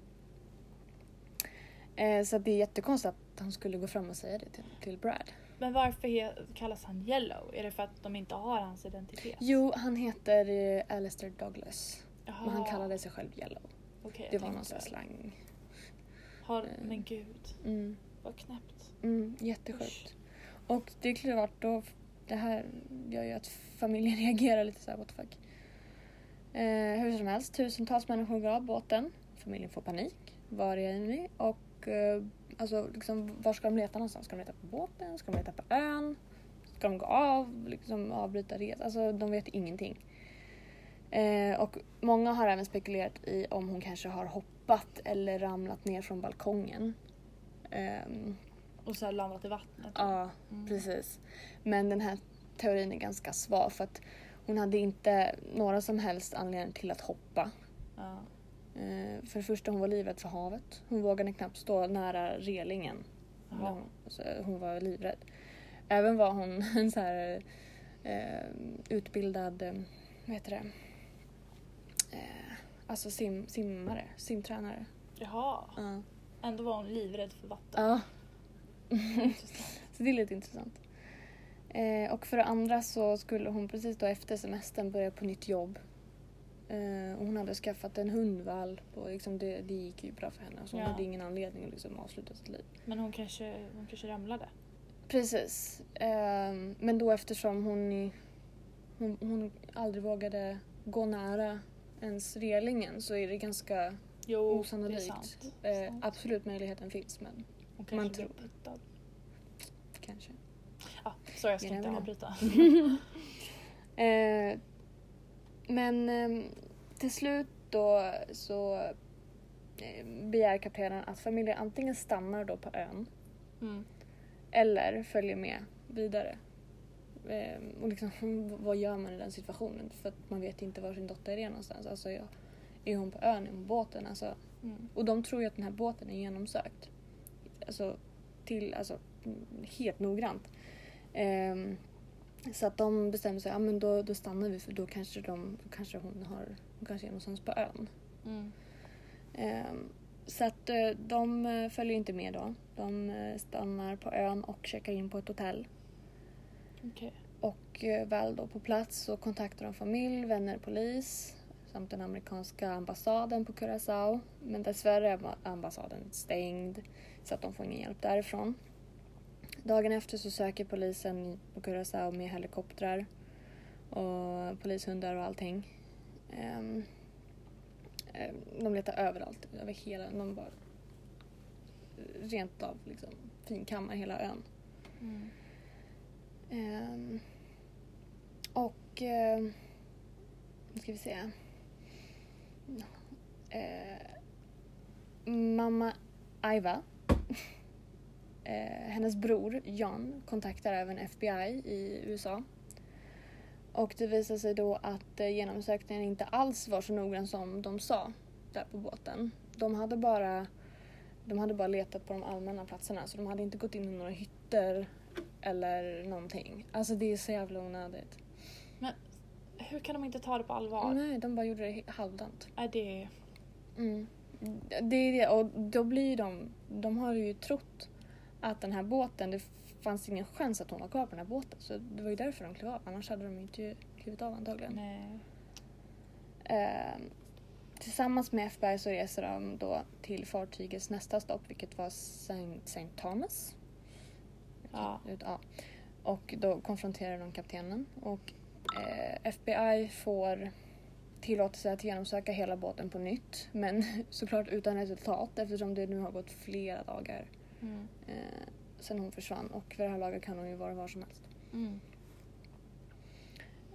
Speaker 4: Eh, så det är jättekonstigt att han skulle gå fram och säga det till, till Brad.
Speaker 1: Men varför he- kallas han Yellow? Är det för att de inte har hans identitet?
Speaker 4: Jo, han heter eh, Alistair Douglas.
Speaker 1: Jaha.
Speaker 4: Men han kallade sig själv Yellow.
Speaker 1: Jag
Speaker 4: Det var någon här slang.
Speaker 1: Har...
Speaker 4: eh.
Speaker 1: Men gud,
Speaker 4: Mm,
Speaker 1: vad knäppt.
Speaker 4: mm, jättesjukt. Och det är klart då, det här gör ju att familjen reagerar lite såhär what the fuck. Eh, hur som helst, tusentals människor går av båten. Familjen får panik. Var är Amy? Och eh, alltså liksom, var ska de leta någonstans? Ska de leta på båten? Ska de leta på ön? Ska de gå av? Liksom avbryta resan? Alltså de vet ingenting. Eh, och många har även spekulerat i om hon kanske har hoppat eller ramlat ner från balkongen. Ehm,
Speaker 1: och så landat i vattnet.
Speaker 4: Ja,
Speaker 1: Mm.
Speaker 4: precis. Men den här teorin är ganska svag för att hon hade inte några som helst anledning till att hoppa.
Speaker 1: Ja.
Speaker 4: Eh, för det första, hon var livrädd för havet. Hon vågade knappt stå nära relingen.
Speaker 1: Jaha.
Speaker 4: Hon, var livrädd. Även var hon en så här eh, utbildad, eh, vad heter det? Alltså sim, simmare, simtränare.
Speaker 1: Jaha.
Speaker 4: Ja.
Speaker 1: Ändå var hon livrädd för vatten.
Speaker 4: Ja. Så det är lite intressant. Eh, och för det andra så skulle hon precis då efter semestern börja på nytt jobb. Eh, och hon hade skaffat en hundvalp och liksom det, det gick ju bra för henne. Så hon
Speaker 1: Ja.
Speaker 4: hade ingen anledning att liksom avsluta sitt liv.
Speaker 1: Men hon kanske, hon kanske ramlade.
Speaker 4: Precis. Eh, men då eftersom hon, hon, hon aldrig vågade gå nära ens relingen så är det ganska
Speaker 1: Jo, det
Speaker 4: osannolikt.
Speaker 1: sant.
Speaker 4: Eh,
Speaker 1: Sant.
Speaker 4: absolut möjligheten finns men
Speaker 1: Hon kanske
Speaker 4: man
Speaker 1: blev
Speaker 4: tror.
Speaker 1: puttad.
Speaker 4: kanske.
Speaker 1: Ja, så jag ska inte avbryta.
Speaker 4: Eh, men eh, till slut då så eh, begär kaptenen att familjen antingen stannar då på ön
Speaker 1: Mm.
Speaker 4: eller följer med vidare. Eh, och liksom, vad gör man i den situationen? För att man vet inte var sin dotter är någonstans. Alltså, ja, är hon på ön? Är hon på båten? Alltså,
Speaker 1: Mm.
Speaker 4: och de tror ju att den här båten är genomsökt. Alltså, till, alltså helt noggrant. Ehm, så att de bestämmer sig, ja men då, då stannar vi för då kanske, de, då kanske hon, har, hon kanske är någonstans på ön.
Speaker 1: Mm.
Speaker 4: Ehm, så att eh, de eh, följer inte med då. De eh, stannar på ön och checkar in på ett hotell.
Speaker 1: Okej.
Speaker 4: Och väl då på plats så kontaktar de familj, vänner, polis samt den amerikanska ambassaden på Curaçao. Men dessvärre är amba- ambassaden stängd så att de får ingen hjälp därifrån. Dagen efter så söker polisen på Curaçao med helikoptrar och polishundar och allting. Ehm, ehm, de letar överallt, över hela, de bara rent av liksom finkammar hela ön.
Speaker 1: Mm.
Speaker 4: Ehm, och... Eh, nu ska vi se. Eh, mamma Aiva, eh, hennes bror John kontaktar även FBI i USA. Och det visar sig då att eh, genomsökningen inte alls var så noggrann som de sa där på båten. De hade bara, de hade bara letat på de allmänna platserna så de hade inte gått in i några hytter eller någonting. Alltså det är så jävla onödigt.
Speaker 1: Hur kan de inte ta det på allvar?
Speaker 4: Nej, de bara gjorde det halvdant.
Speaker 1: Nej, det är...
Speaker 4: Mm. Det är det och då blir ju de, de har ju trott att den här båten, det fanns ingen chans att hon var kvar på den här båten. Så det var ju därför de klev av, annars hade de inte klivit av antagligen.
Speaker 1: Nej.
Speaker 4: Eh, tillsammans med FBI så reser de då till fartygets nästa stopp, vilket var Saint Thomas.
Speaker 1: Ja.
Speaker 4: Ja. Och då konfronterar de kaptenen och FBI får tillåtelse att genomsöka hela båten på nytt. Men såklart utan resultat eftersom det nu har gått flera dagar
Speaker 1: Mm.
Speaker 4: eh, sedan hon försvann och för det här laget kan hon ju vara var som helst.
Speaker 1: Mm.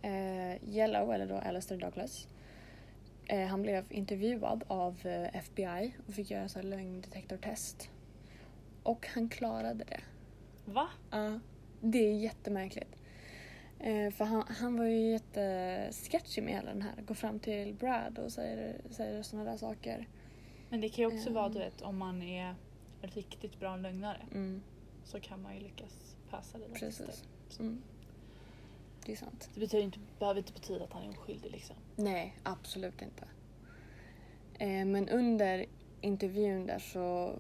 Speaker 4: Eh, Yellow, eller då Alistair Douglas, eh, han blev intervjuad av eh, FBI och fick göra så här lögndetektortest. Och han klarade det.
Speaker 1: Va?
Speaker 4: Ja, det är jättemärkligt. Eh, för han, han var ju jättesketchy med hela den här. Går fram till Brad och säger, säger sådana där saker.
Speaker 1: Men det kan ju också vara,
Speaker 4: Ehm.
Speaker 1: du vet, om man är riktigt bra lögnare
Speaker 4: Mm,
Speaker 1: så kan man ju lyckas passa det där
Speaker 4: precis. Mm. Det är sant.
Speaker 1: Det betyder inte, behöver inte betyda att han är oskyldig liksom.
Speaker 4: Nej, absolut inte. Eh, men under intervjun där så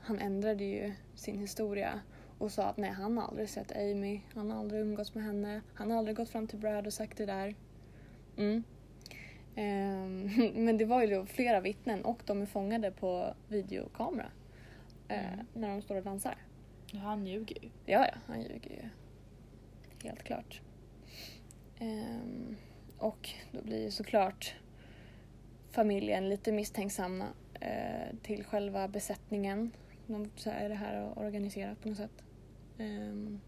Speaker 4: han ändrade ju sin historia och sa att nej, han har aldrig sett Amy, han har aldrig umgåtts med henne, han har aldrig gått fram till Brad och sagt det där. Mm. Ehm, men det var ju då flera vittnen och de är fångade på videokamera eh,
Speaker 1: Mm.
Speaker 4: när de står och dansar.
Speaker 1: Ja, Han ljuger ju.
Speaker 4: Ja, ja, han ljuger ju. Helt klart. Ehm, och då blir ju såklart familjen lite misstänksamma eh, till själva besättningen. De, är det här organiserat på något sätt. Ehm,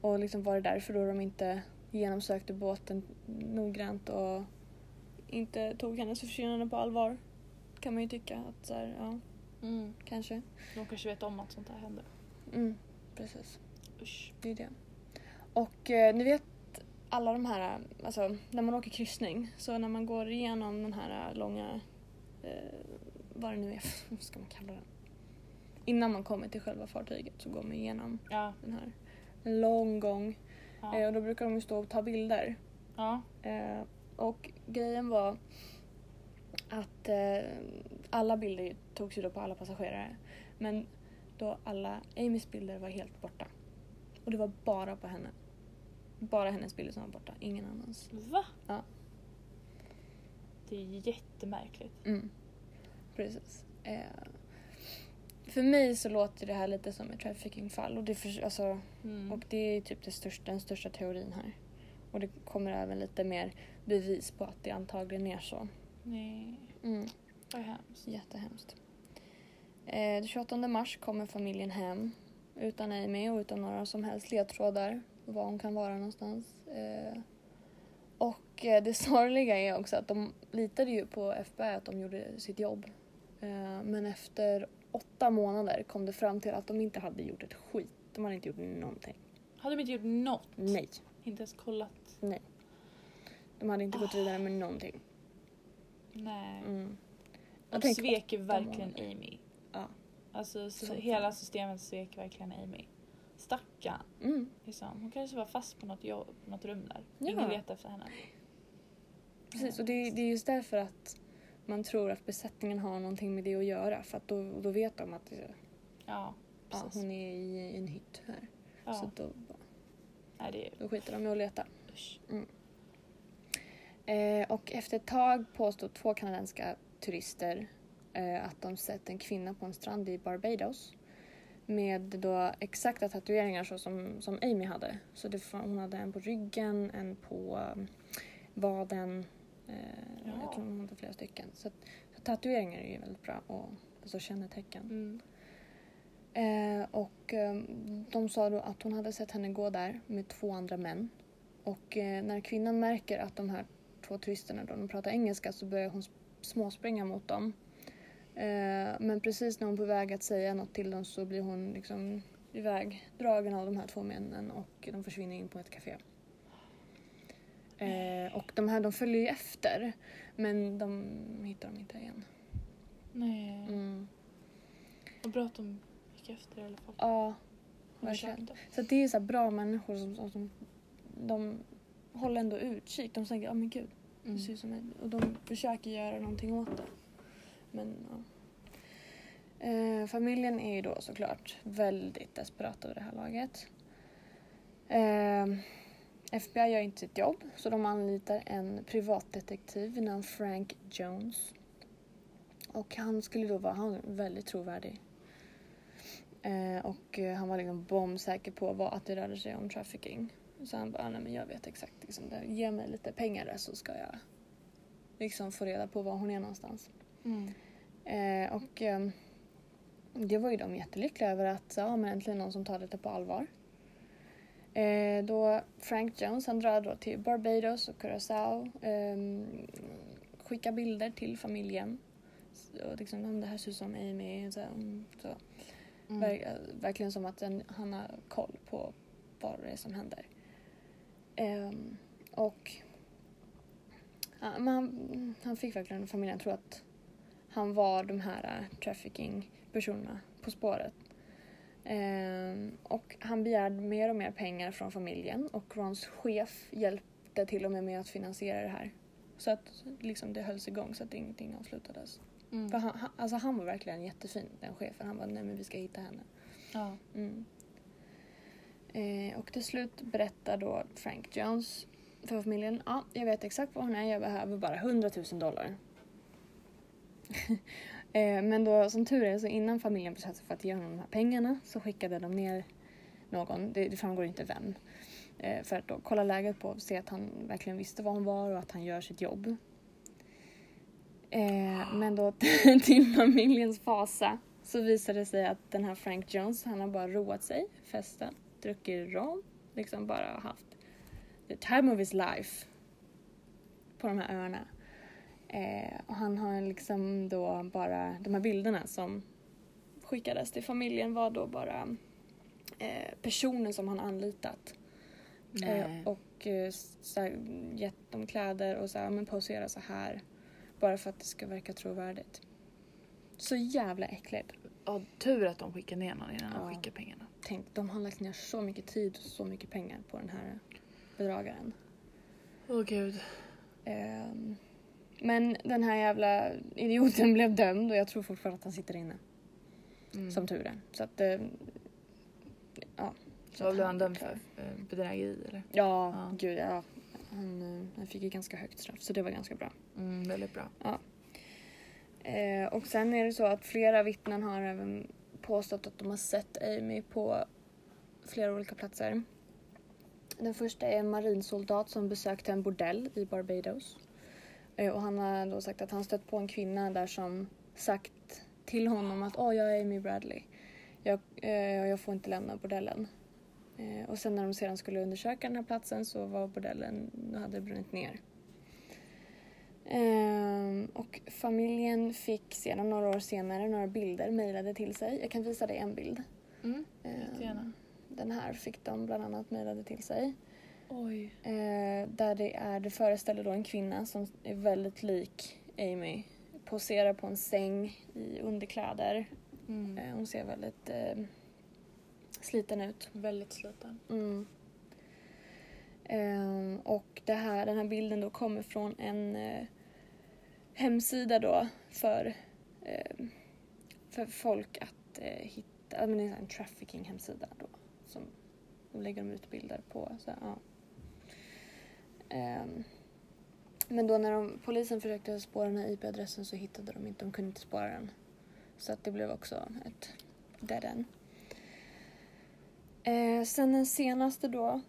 Speaker 4: och liksom var det därför då de inte genomsökte båten noggrant och inte tog hennes försvinnande på allvar. Kan man ju tycka att så här, ja,
Speaker 1: Mm.
Speaker 4: kanske.
Speaker 1: De kanske vet om att sånt här händer.
Speaker 4: Mm, precis.
Speaker 1: Usch.
Speaker 4: Det är det. Och eh, ni vet alla de här, alltså när man åker kryssning, så när man går igenom den här långa, eh, vad det nu är, vad ska man kalla den? Innan man kommer till själva fartyget så går man igenom
Speaker 1: Ja.
Speaker 4: den här en lång gång.
Speaker 1: Ja.
Speaker 4: Eh, och då brukar de ju stå och ta bilder.
Speaker 1: ja.
Speaker 4: Eh, och grejen var att eh, alla bilder togs ju då på alla passagerare. Men då alla Amys bilder var helt borta. Och det var bara på henne. Bara hennes bilder som var borta, ingen annans.
Speaker 1: Va?
Speaker 4: Ja.
Speaker 1: Det är jättemärkligt.
Speaker 4: Mm. Precis. Eh, för mig så låter det här lite som ett traffickingfall och det, för, alltså,
Speaker 1: Mm.
Speaker 4: och det är typ det största, den största teorin här. Och det kommer även lite mer bevis på att det antagligen är så.
Speaker 1: Nej,
Speaker 4: Mm.
Speaker 1: vad hemskt.
Speaker 4: Jättehemskt. Eh, den 28 mars kommer familjen hem utan Amy och utan några som helst ledtrådar var hon kan vara någonstans. Eh, och eh, det sorgliga är också att de litade ju på FBI att de gjorde sitt jobb. Eh, men efter åtta månader kom det fram till att de inte hade gjort ett skit. De hade inte gjort någonting.
Speaker 1: Hade de inte gjort något?
Speaker 4: Nej,
Speaker 1: Inte ens kollat?
Speaker 4: nej. De hade inte gått vidare med någonting.
Speaker 1: Nej.
Speaker 4: Mm.
Speaker 1: De
Speaker 4: Jag tänker
Speaker 1: svek verkligen
Speaker 4: månader.
Speaker 1: Amy.
Speaker 4: Ja.
Speaker 1: Alltså så
Speaker 4: Så
Speaker 1: hela systemet svek verkligen Amy. Stackarn.
Speaker 4: Mm.
Speaker 1: Liksom. Hon kanske var fast på något, jobb, något rum där.
Speaker 4: Ja.
Speaker 1: Ingen letade efter henne.
Speaker 4: Precis, och det, det är just därför att man tror att besättningen har någonting med det att göra. För att då, då vet de att eh,
Speaker 1: Ja,
Speaker 4: ja, hon är i en hytt här.
Speaker 1: ja.
Speaker 4: Så då,
Speaker 1: Nej, det är
Speaker 4: då skiter de i att leta.
Speaker 1: usch.
Speaker 4: Eh, och efter ett tag påstod två kanadensiska turister eh, att de sett en kvinna på en strand i Barbados med då exakta tatueringar så som, som Amy hade. Så det, hon hade en på ryggen, en på um, vaden. Eh,
Speaker 1: Ja.
Speaker 4: Jag tror hon hade flera stycken. Så, så tatueringar är ju väldigt bra och alltså kännetecken.
Speaker 1: Mm.
Speaker 4: Eh, och eh, de sa då att hon hade sett henne gå där med två andra män. Och eh, när kvinnan märker att de här två turisterna då, de pratar engelska så börjar hon sp- småspringa mot dem. Eh, men precis när hon är på väg att säga något till dem så blir hon liksom ivägdragen av de här två männen och de försvinner in på ett café. Eh, och de här de följer ju efter men de hittar dem inte igen.
Speaker 1: Nej.
Speaker 4: Mm.
Speaker 1: Vad bra att de gick efter i alla fall.
Speaker 4: Ja, verkligen. Så det är så här bra människor som, som, som de håller ändå utkik. De tänker, ja men gud,
Speaker 1: Mm.
Speaker 4: det ser ut som en... Och de försöker göra någonting åt det. Men ja. Eh, familjen är ju då såklart väldigt desperat över det här laget. Eh, FBI gör inte sitt jobb så de anlitar en privatdetektiv vid namn Frank Jones. Och han skulle då vara han väldigt trovärdig. Eh, och eh, han var liksom bombsäker på vad, att det rörde sig om trafficking. Så han bara, nej men jag vet exakt. Liksom, där, ge mig lite pengar där så ska jag liksom få reda på var hon är någonstans.
Speaker 1: Mm.
Speaker 4: Eh, och eh, det var ju de jättelyckliga över att ja, men äntligen någon som tar det på allvar. Eh, då Frank Jones han drar då till Barbados och Curaçao. Eh, skickar bilder till familjen. Så, liksom, "Ja, men det här ser ut som Amy. Så, så.
Speaker 1: Mm.
Speaker 4: Ver- verkligen som att den, han har koll på vad det är som händer. Ehm, och ja, men han, han fick verkligen familjen att tro att han var de här äh, trafficking-personerna på spåret. Ehm, och han begärde mer och mer pengar från familjen och Rons chef hjälpte till och med med att finansiera det här. Så att liksom, det hölls igång så att ingenting avslutades.
Speaker 1: Mm.
Speaker 4: För han, han, alltså han var verkligen jättefin, den chefen. Han bara, nej men vi ska hitta henne.
Speaker 1: Ja.
Speaker 4: Mm. Eh, och till slut berättar då Frank Jones för familjen, ja, jag vet exakt var hon är, jag behöver bara 100 000 dollar. Eh, men då som tur är så innan familjen bestämde sig för att ge honom de här pengarna så skickade de ner någon, det, det framgår inte vem, eh, för att då kolla läget på och se att han verkligen visste var hon var och att han gör sitt jobb. Eh, men då till familjens fasa så visade det sig att den här Frank Jones, han har bara roat sig, festat, druckit rom, liksom bara haft the time of his life på de här öarna. Eh, och han har liksom då bara, de här bilderna som skickades till familjen var då bara eh, personen som han anlitat. Eh, och eh, så här, gett dem kläder och så här, men posera så här. Bara för att det ska verka trovärdigt. Så jävla äckligt.
Speaker 1: Ja, tur att de skickar ner någon innan
Speaker 4: Ja.
Speaker 1: de skickar pengarna.
Speaker 4: Tänk, de har lagt ner så mycket tid och så mycket pengar på den här bedragaren.
Speaker 1: Åh gud.
Speaker 4: Ehm, men den här jävla idioten blev dömd och jag tror fortfarande att han sitter inne.
Speaker 1: Mm.
Speaker 4: Som tur är. Så att... eh, Ja.
Speaker 1: Så vad blev han dömd för? Eh, Bedrägeri eller?
Speaker 4: Ja,
Speaker 1: Ja.
Speaker 4: gud ja. Han, eh, han fick ju ganska högt straff så det var ganska bra.
Speaker 1: Mm, väldigt bra.
Speaker 4: Eh, och sen är det så att flera vittnen har även påstått att de har sett Amy på flera olika platser. Den första är en marinsoldat som besökte en bordell i Barbados. Eh, och han har då sagt att han stött på en kvinna där som sagt till honom att åh, jag är Amy Bradley. Jag, eh, jag får inte lämna bordellen. Eh, och sen när de sedan skulle undersöka den här platsen så var bordellen, hade brunnit ner. Ehm, och familjen fick sedan några år senare några bilder mejlade till sig. Jag kan visa dig en bild.
Speaker 1: Mm,
Speaker 4: Ehm,
Speaker 1: jättegärna.
Speaker 4: Den här fick de bland annat mejlade till sig.
Speaker 1: Oj.
Speaker 4: Eh, där det, är, det föreställer då en kvinna som är väldigt lik Amy. Poserar på en säng i underkläder.
Speaker 1: Mm.
Speaker 4: Eh, hon ser väldigt eh, sliten ut.
Speaker 1: Väldigt sliten.
Speaker 4: Mm. Ehm, och det här, den här bilden då kommer från en eh, hemsida då för, eh, för folk att eh, hitta, men det är en trafficking hemsida då. Som, då lägger de ut bilder på. Så, ja. Ehm, men då när de, polisen försökte spåra den här IP-adressen så hittade de inte, de kunde inte spåra den. Så att det blev också ett dead end. Eh, sen den senaste då,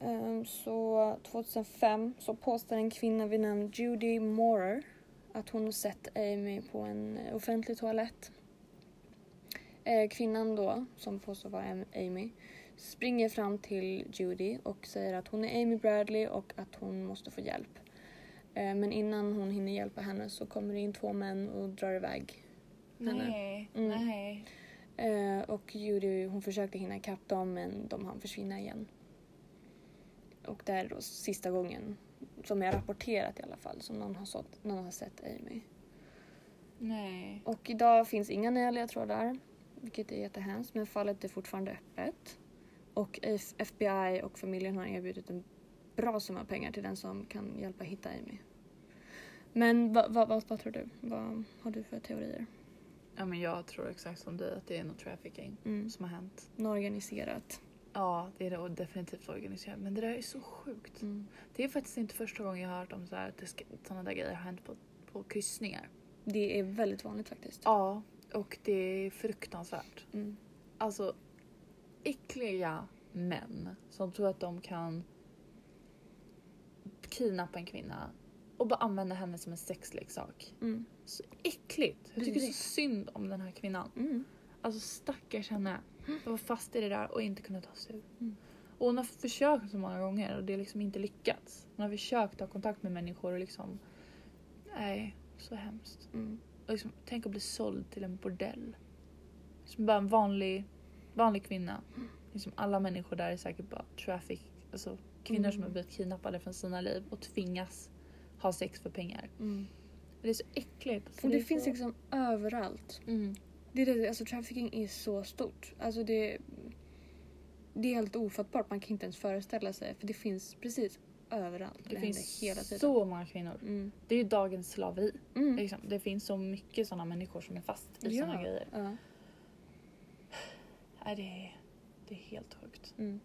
Speaker 4: eh, så 2005 så påstår en kvinna vid namn Judy Moorer att hon har sett Amy på en eh, offentlig toalett. Eh, kvinnan då, som påstår vara Amy, springer fram till Judy och säger att hon är Amy Bradley och att hon måste få hjälp. Eh, men innan hon hinner hjälpa henne så kommer det in två män och drar iväg henne.
Speaker 1: Nej,
Speaker 4: Mm.
Speaker 1: nej.
Speaker 4: Eh, och Judy hon försökte hinna ikapp dem men de hann försvinna igen. Och det är då sista gången som jag rapporterat i alla fall som någon har, sått, någon har sett Amy.
Speaker 1: Nej.
Speaker 4: Och idag finns inga nya ledtrådar, vilket är jättehemskt, men fallet är fortfarande öppet. Och FBI och familjen har erbjudit en bra summa pengar till den som kan hjälpa hitta Amy. Men vad, vad, vad, vad tror du? Vad har du för teorier?
Speaker 1: Ja, men jag tror exakt som du att det är något trafficking
Speaker 4: Mm.
Speaker 1: som har hänt.
Speaker 4: Något organiserat.
Speaker 1: Ja, det är det och definitivt organiserat. Men det där är så sjukt.
Speaker 4: Mm.
Speaker 1: Det är faktiskt inte första gången jag har hört om så här, att såna där grejer har hänt på, på kryssningar.
Speaker 4: Det är väldigt vanligt faktiskt.
Speaker 1: Ja, och det är fruktansvärt.
Speaker 4: Mm.
Speaker 1: Alltså äckliga män som tror att de kan kidnappa en kvinna och bara använda henne som en sexleksak.
Speaker 4: Mm.
Speaker 1: Så äckligt! Jag tycker så synd om den här kvinnan.
Speaker 4: Mm.
Speaker 1: Alltså stackars henne. Jag var fast i det där och inte kunna ta sig ur.
Speaker 4: Mm.
Speaker 1: Och hon har försökt så många gånger och det har liksom inte lyckats. Hon har försökt ta kontakt med människor och liksom... Nej, så hemskt.
Speaker 4: Mm.
Speaker 1: Och liksom, tänk att bli såld till en bordell. Som bara en vanlig, vanlig kvinna. Liksom alla människor där är säkert bara traffic. Alltså kvinnor
Speaker 4: Mm.
Speaker 1: som har blivit kidnappade från sina liv och tvingas ha sex för pengar.
Speaker 4: Mm.
Speaker 1: Det är så äckligt. För
Speaker 4: Och det,
Speaker 1: är
Speaker 4: finns
Speaker 1: så...
Speaker 4: liksom överallt.
Speaker 1: Mm.
Speaker 4: Det är det, alltså trafficking är så stort. Alltså det, det är helt ofattbart. Man kan inte ens föreställa sig. För det finns precis överallt.
Speaker 1: Det,
Speaker 4: händer
Speaker 1: finns
Speaker 4: hela tiden.
Speaker 1: så många kvinnor.
Speaker 4: Mm.
Speaker 1: Det är ju dagens slaveri.
Speaker 4: Mm.
Speaker 1: Liksom. Det finns så mycket sådana människor som är fast i sådana grejer.
Speaker 4: Ja.
Speaker 1: Nej, det, är, det är helt sjukt.
Speaker 4: Mm.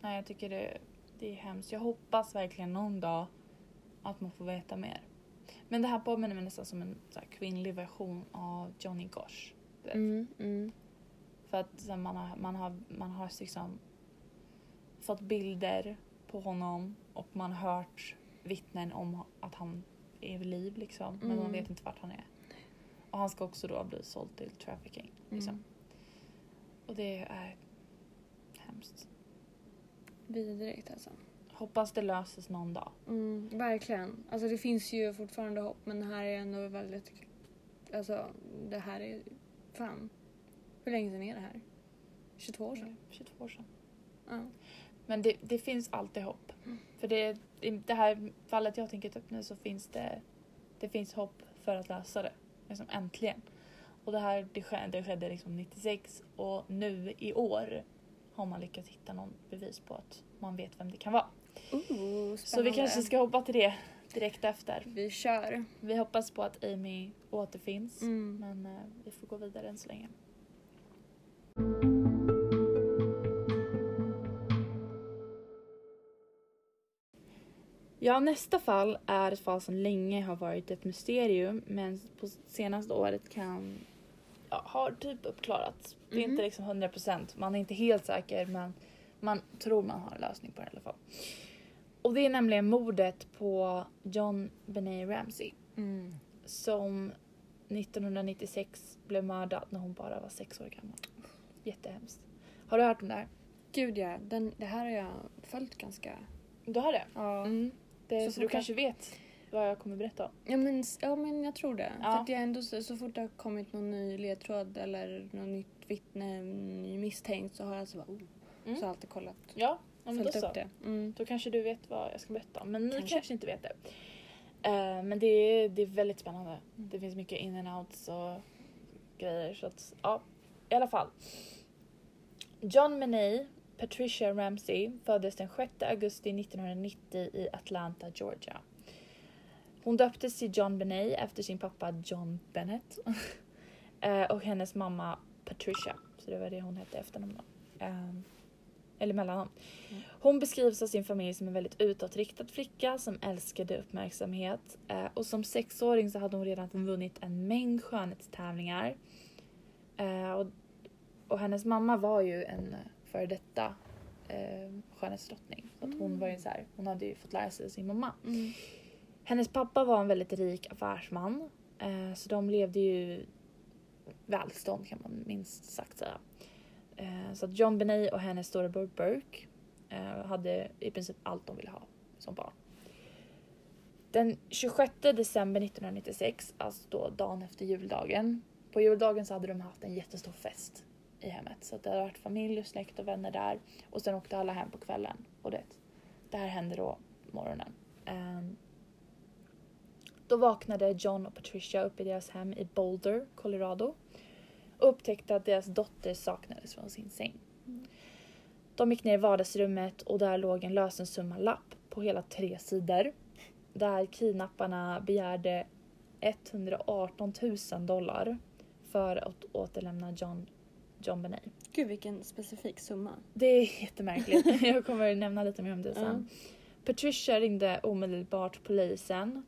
Speaker 1: Nej, jag tycker det, det är hemskt. Jag hoppas verkligen någon dag att man får veta mer. Men det här påminner mig nästan som en så här, kvinnlig version av Johnny Gosh.
Speaker 4: Mm. Mm.
Speaker 1: För att här, man har, man har, man har liksom fått bilder på honom och man har hört vittnen om att han är vid liv liksom. Men man
Speaker 4: Mm.
Speaker 1: vet inte vart han är. Och han ska också då bli såld till trafficking. Liksom. Och det är hemskt.
Speaker 4: Vidrigt alltså.
Speaker 1: Hoppas det löses någon dag.
Speaker 4: Mm, verkligen. Alltså det finns ju fortfarande hopp men det här är ändå väldigt... Alltså det här är... Fan. Hur länge sedan är det här? 22 år sedan?
Speaker 1: 22 år sedan.
Speaker 4: Ja.
Speaker 1: Men det, det finns alltid hopp. För det, i det här fallet jag tänker ta upp nu så finns det, det finns hopp för att lösa det. Liksom äntligen. Och det här det skedde, det skedde liksom 96 och nu i år har man lyckats hitta någon bevis på att man vet vem det kan vara.
Speaker 4: Ooh,
Speaker 1: Så vi kanske ska hoppa till det direkt efter.
Speaker 4: Vi kör.
Speaker 1: Vi hoppas på att Amy återfinns
Speaker 4: Mm.
Speaker 1: men eh, vi får gå vidare än så länge. Ja, nästa fall är ett fall som länge har varit ett mysterium men på senaste året kan har typ uppklarats. Det är inte liksom 100%, man är inte helt säker men man tror man har en lösning på det i alla fall. Och det är nämligen mordet på John Benet Ramsey
Speaker 4: Mm.
Speaker 1: som 1996 blev mördad när hon bara var sex år gammal. Jättehemskt. Har du hört om det här?
Speaker 4: Gud ja, den, det här har jag följt ganska...
Speaker 1: Du har det?
Speaker 4: Ja.
Speaker 1: Mm. det så,
Speaker 4: Så
Speaker 1: du
Speaker 4: fort
Speaker 1: kanske vet vad jag kommer berätta om?
Speaker 4: Ja men, ja men jag tror det.
Speaker 1: Ja.
Speaker 4: För att jag ändå, så, så fort det har kommit någon ny ledtråd eller något nytt vittne, ny misstänkt så har jag alltså bara, oh,
Speaker 1: Mm.
Speaker 4: så alltid kollat.
Speaker 1: Ja, ja men då så.
Speaker 4: det. Mm.
Speaker 1: Då kanske du vet vad jag ska berätta om. Men ni
Speaker 4: Kanske.
Speaker 1: kanske, inte vet det. Eh, men det är, det är väldigt spännande. Det finns mycket in and outs och grejer. Så att, ja, i alla fall. John Meney Patricia Ramsey föddes den 6 augusti 1990 i Atlanta, Georgia. Hon döptes till John Benet efter sin pappa John Bennett Eh, och hennes mamma Patricia. Så det var det hon hette efternamn. Ehm, eller mellannamn. Hon beskrivs av sin familj som en väldigt utåtriktad flicka som älskade uppmärksamhet. Eh, och som sexåring så hade hon redan vunnit en mängd skönhetstävlingar. Eh, och, och hennes mamma var ju en före detta eh, skönhetsdrottning. Så att hon var ju så här, hon hade ju fått lära sig sin mamma.
Speaker 4: Mm.
Speaker 1: Hennes pappa var en väldigt rik affärsman. Eh, så de levde ju välstånd kan man minst sagt säga. Eh, så att John Benet och hennes storebror Burke eh, hade i princip allt de ville ha som barn. Den 26 december 1996, alltså då dagen efter juldagen. På juldagen så hade de haft en jättestor fest i hemmet. Så det hade varit familj, och släkt och vänner där. Och sen åkte alla hem på kvällen. Och det, det här hände då morgonen. Ehm, då vaknade John och Patricia upp i deras hem i Boulder, Colorado och upptäckte att deras dotter saknades från sin säng. De gick ner i vardagsrummet och där låg en lösensumma-lapp på hela tre sidor. Där kidnapparna begärde 118 000 dollar för att återlämna John, John Benet.
Speaker 4: Gud vilken specifik summa.
Speaker 1: Det är jättemärkligt. Jag kommer nämna lite mer om det sen. Patricia ringde omedelbart polisen.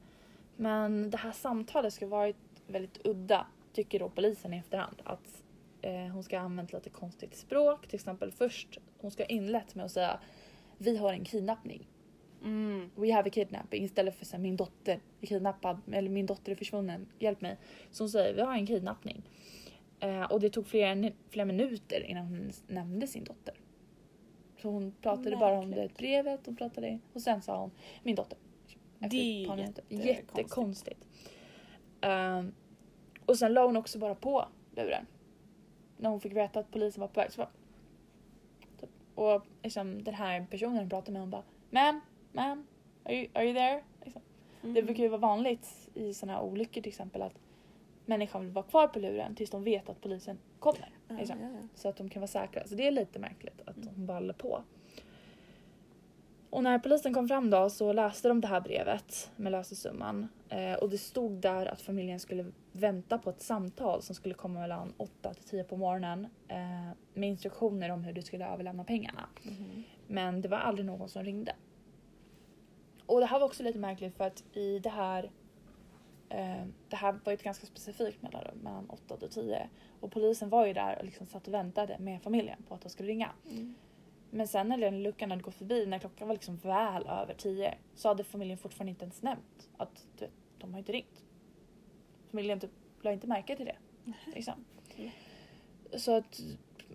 Speaker 1: Men det här samtalet ska varit väldigt udda, tycker då polisen i efterhand. Att eh, hon ska ha använt lite konstigt språk. Till exempel först, hon ska ha inlett med att säga Vi har en kidnappning.
Speaker 4: Mm.
Speaker 1: We have a kidnapping istället för att säga min dotter är kidnappad eller min dotter är försvunnen, hjälp mig. Så hon säger vi har en kidnappning. Eh, och det tog flera, flera minuter innan hon nämnde sin dotter. Så hon pratade bara om det
Speaker 4: Märkligt.
Speaker 1: brevet och pratade och sen sa hon min dotter.
Speaker 4: Det är jättekonstigt.
Speaker 1: Ehm, och sen la hon också bara på luren. När hon fick veta att polisen var på väg. Så bara, typ. Och liksom, den här personen hon pratade med hon bara Ma'am, ma'am, are you, are you there? Liksom.
Speaker 4: Mm.
Speaker 1: Det brukar ju vara vanligt i såna här olyckor till exempel att människan vill vara kvar på luren tills de vet att polisen kommer.
Speaker 4: Ja,
Speaker 1: liksom.
Speaker 4: ja, ja.
Speaker 1: Så att de kan vara säkra. Så det är lite märkligt att hon bara på. Och när polisen kom fram då så läste de det här brevet med lösensumman. Eh, och det stod där att familjen skulle vänta på ett samtal som skulle komma mellan 8 till 10 på morgonen. Eh, med instruktioner om hur du skulle överlämna pengarna.
Speaker 4: Mhm.
Speaker 1: Men det var aldrig någon som ringde. Och det här var också lite märkligt för att i det här eh, det här var ett ganska specifikt mellanrum, mellan 8 och 10. Och polisen var ju där och liksom satt och väntade med familjen på att de skulle ringa.
Speaker 4: Mm.
Speaker 1: Men sen när den luckan hade gått förbi, när klockan var liksom väl över 10, så hade familjen fortfarande inte ens nämnt att du de har inte ringt. Familjen typ la inte märke till det. Liksom. Så att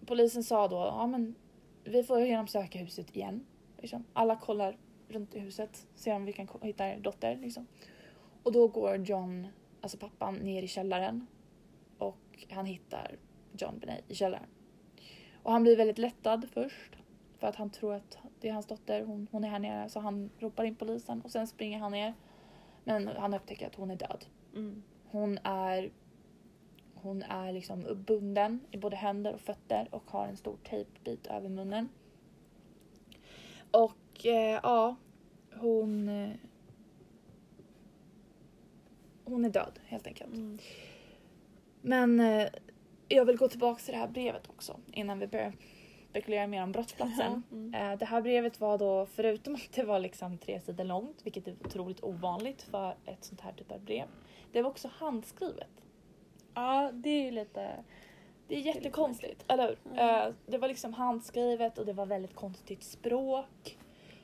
Speaker 1: polisen sa då, ja men vi får genomsöka huset igen. Liksom. Alla kollar runt i huset, ser om vi kan hitta er dotter. Liksom. Och då går John, alltså pappan, ner i källaren. Och han hittar John Benet i källaren. Och han blir väldigt lättad först. För att han tror att det är hans dotter, hon, hon är här nere. Så han ropar in polisen och sen springer han ner. Men han upptäcker att hon är död.
Speaker 4: Mm.
Speaker 1: Hon är... hon är liksom bunden i både händer och fötter och har en stor tejpbit över munnen. Och eh, ja, hon... Eh, hon är död helt enkelt.
Speaker 4: Mm.
Speaker 1: Men eh, jag vill gå tillbaka till det här brevet också innan vi börjar spekulera mer om brottsplatsen.
Speaker 4: Mm.
Speaker 1: Eh, det här brevet var då, förutom att det var liksom tre sidor långt, vilket är otroligt ovanligt för ett sånt här typ av brev. Det var också handskrivet.
Speaker 4: Ja, det är ju lite...
Speaker 1: Det är jättekonstigt, eller hur?
Speaker 4: Mm.
Speaker 1: Eh, det var liksom handskrivet och det var väldigt konstigt språk.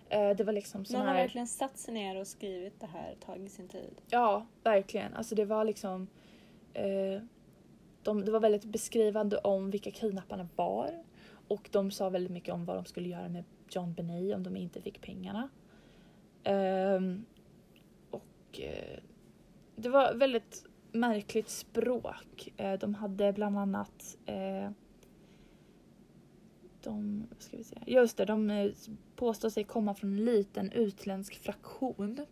Speaker 1: Eh, det var liksom sån
Speaker 4: Någon har
Speaker 1: här...
Speaker 4: verkligen satt sig ner och skrivit det här, tagit sin tid.
Speaker 1: Ja, verkligen. Alltså det var liksom... Eh, de, det var väldigt beskrivande om vilka kidnapparna var. Och de sa väldigt mycket om vad de skulle göra med John Benet om de inte fick pengarna. Ehm, och eh, det var väldigt märkligt språk. Eh, de hade bland annat eh, de, ska vi säga? Just det, de påstår sig komma från en liten utländsk fraktion.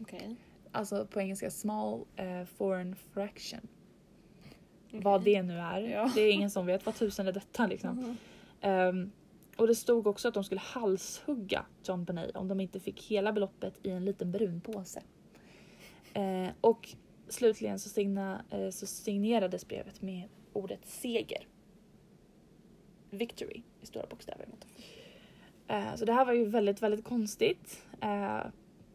Speaker 4: Okej.
Speaker 1: Alltså på engelska small foreign fraction.
Speaker 4: Okej.
Speaker 1: Vad det nu är.
Speaker 4: Ja.
Speaker 1: Det är ingen som vet vad tusen är detta liksom.
Speaker 4: Mhm.
Speaker 1: Um, och det stod också att de skulle halshugga John Bonet om de inte fick hela beloppet i en liten brun påse. Uh, och slutligen så, signa, uh, så signerades brevet med ordet seger. Victory i stora bokstäver. Uh, så det här var ju väldigt, väldigt konstigt.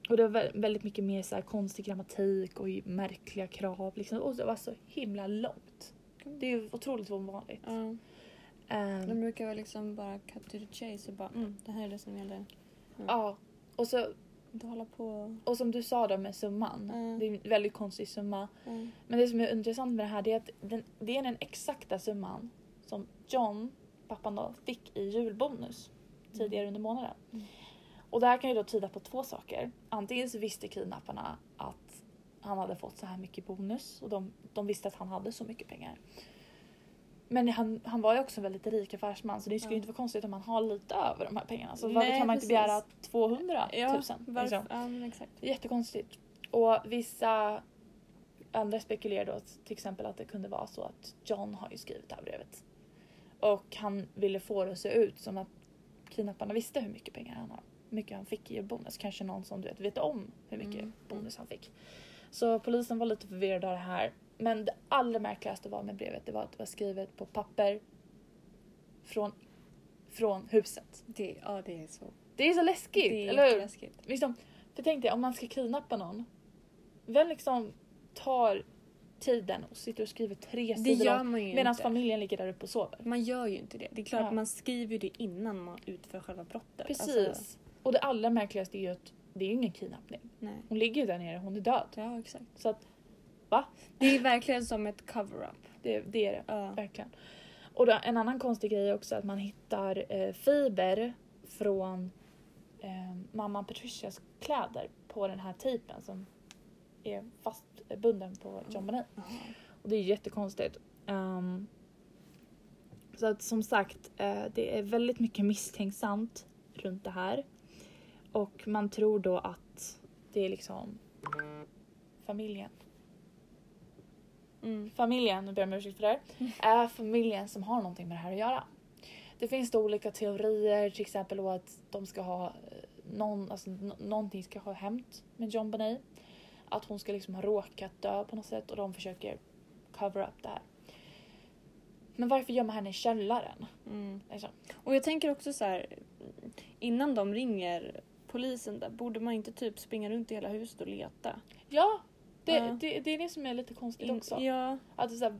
Speaker 1: Och det var väldigt mycket mer så här konstig grammatik och märkliga krav. Liksom. Och det var så himla långt. Det är ju otroligt ovanligt.
Speaker 4: Mm.
Speaker 1: Eh,
Speaker 4: De brukar väl liksom bara cut to the chase och bara mm, det här är det som gäller.
Speaker 1: Ja, och, så,
Speaker 4: Inte hålla på.
Speaker 1: och som du sa då med summan.
Speaker 4: Mm.
Speaker 1: Det är en väldigt konstig summa.
Speaker 4: Mm.
Speaker 1: Men det som är intressant med det här det är att den, det är den exakta summan som John, pappan då, fick i julbonus tidigare under månaden.
Speaker 4: Mm.
Speaker 1: Och det här kan ju då tyda på två saker. Antingen så visste kidnapparna att han hade fått så här mycket bonus och de, de visste att han hade så mycket pengar. Men han, han var ju också en väldigt rik affärsman så det skulle
Speaker 4: Ja.
Speaker 1: inte vara konstigt om han har lite över de här pengarna. Så
Speaker 4: Nej,
Speaker 1: varför kan man inte begära 200
Speaker 4: Ja,
Speaker 1: 000?
Speaker 4: varför?
Speaker 1: liksom?
Speaker 4: Ja, exakt.
Speaker 1: Jättekonstigt. Och vissa andra spekulerar då till exempel att det kunde vara så att John har ju skrivit det här brevet. Och han ville få det att se ut som att kidnapparna visste hur mycket pengar han har. Hur mycket han fick i bonus. Kanske någon som du vet, vet om hur mycket
Speaker 4: Mm,
Speaker 1: bonus han fick. Så polisen var lite förvirrad av det här. Men det allra märkligaste var med brevet det var att det var skrivet på papper från, från huset.
Speaker 4: Det, ja, det är så.
Speaker 1: Det är så läskigt,
Speaker 4: Det är
Speaker 1: eller hur?
Speaker 4: jätteläskigt.
Speaker 1: Liksom, för tänk dig om man ska kidnappa någon. Vem liksom tar tiden och sitter och skriver tre sidor medan familjen ligger där uppe och sover?
Speaker 4: Man gör ju inte det. Det är klart
Speaker 1: Ja.
Speaker 4: man skriver ju det innan man utför själva brottet.
Speaker 1: Precis.
Speaker 4: Alltså,
Speaker 1: Och det allra märkligaste är ju att det är ju ingen kidnappning.
Speaker 4: nej.
Speaker 1: Hon ligger ju där nere, hon är död.
Speaker 4: Ja, exakt.
Speaker 1: Så att, va?
Speaker 4: Det är verkligen som ett cover-up.
Speaker 1: Det, det är det.
Speaker 4: Ja.
Speaker 1: Verkligen. Och då, en annan konstig grej är också att man hittar eh, fiber från eh, mamman Patricias kläder på den här tejpen som är fastbunden på John Bonet. Och det är jättekonstigt. Um, så att som sagt, eh, det är väldigt mycket misstänksamt runt det här. Och man tror då att det är liksom familjen.
Speaker 4: Mm.
Speaker 1: Familjen, nu ber jag om ursäkt för det här, är familjen som har någonting med det här att göra. Det finns då olika teorier, till exempel att de ska ha eh, någon, alltså, någonting ska ha hänt med John Bonet. Att hon ska liksom ha råkat dö på något sätt och de försöker cover up det här. Men varför gömma henne i källaren?
Speaker 4: Mm.
Speaker 1: Liksom?
Speaker 4: Och jag tänker också så här, innan de ringer polisen där, borde man inte typ springa runt i hela huset och leta?
Speaker 1: Ja, det,
Speaker 4: Ja.
Speaker 1: Det, det är det som är lite konstigt
Speaker 4: In-
Speaker 1: också.
Speaker 4: Ja,
Speaker 1: Att det så här,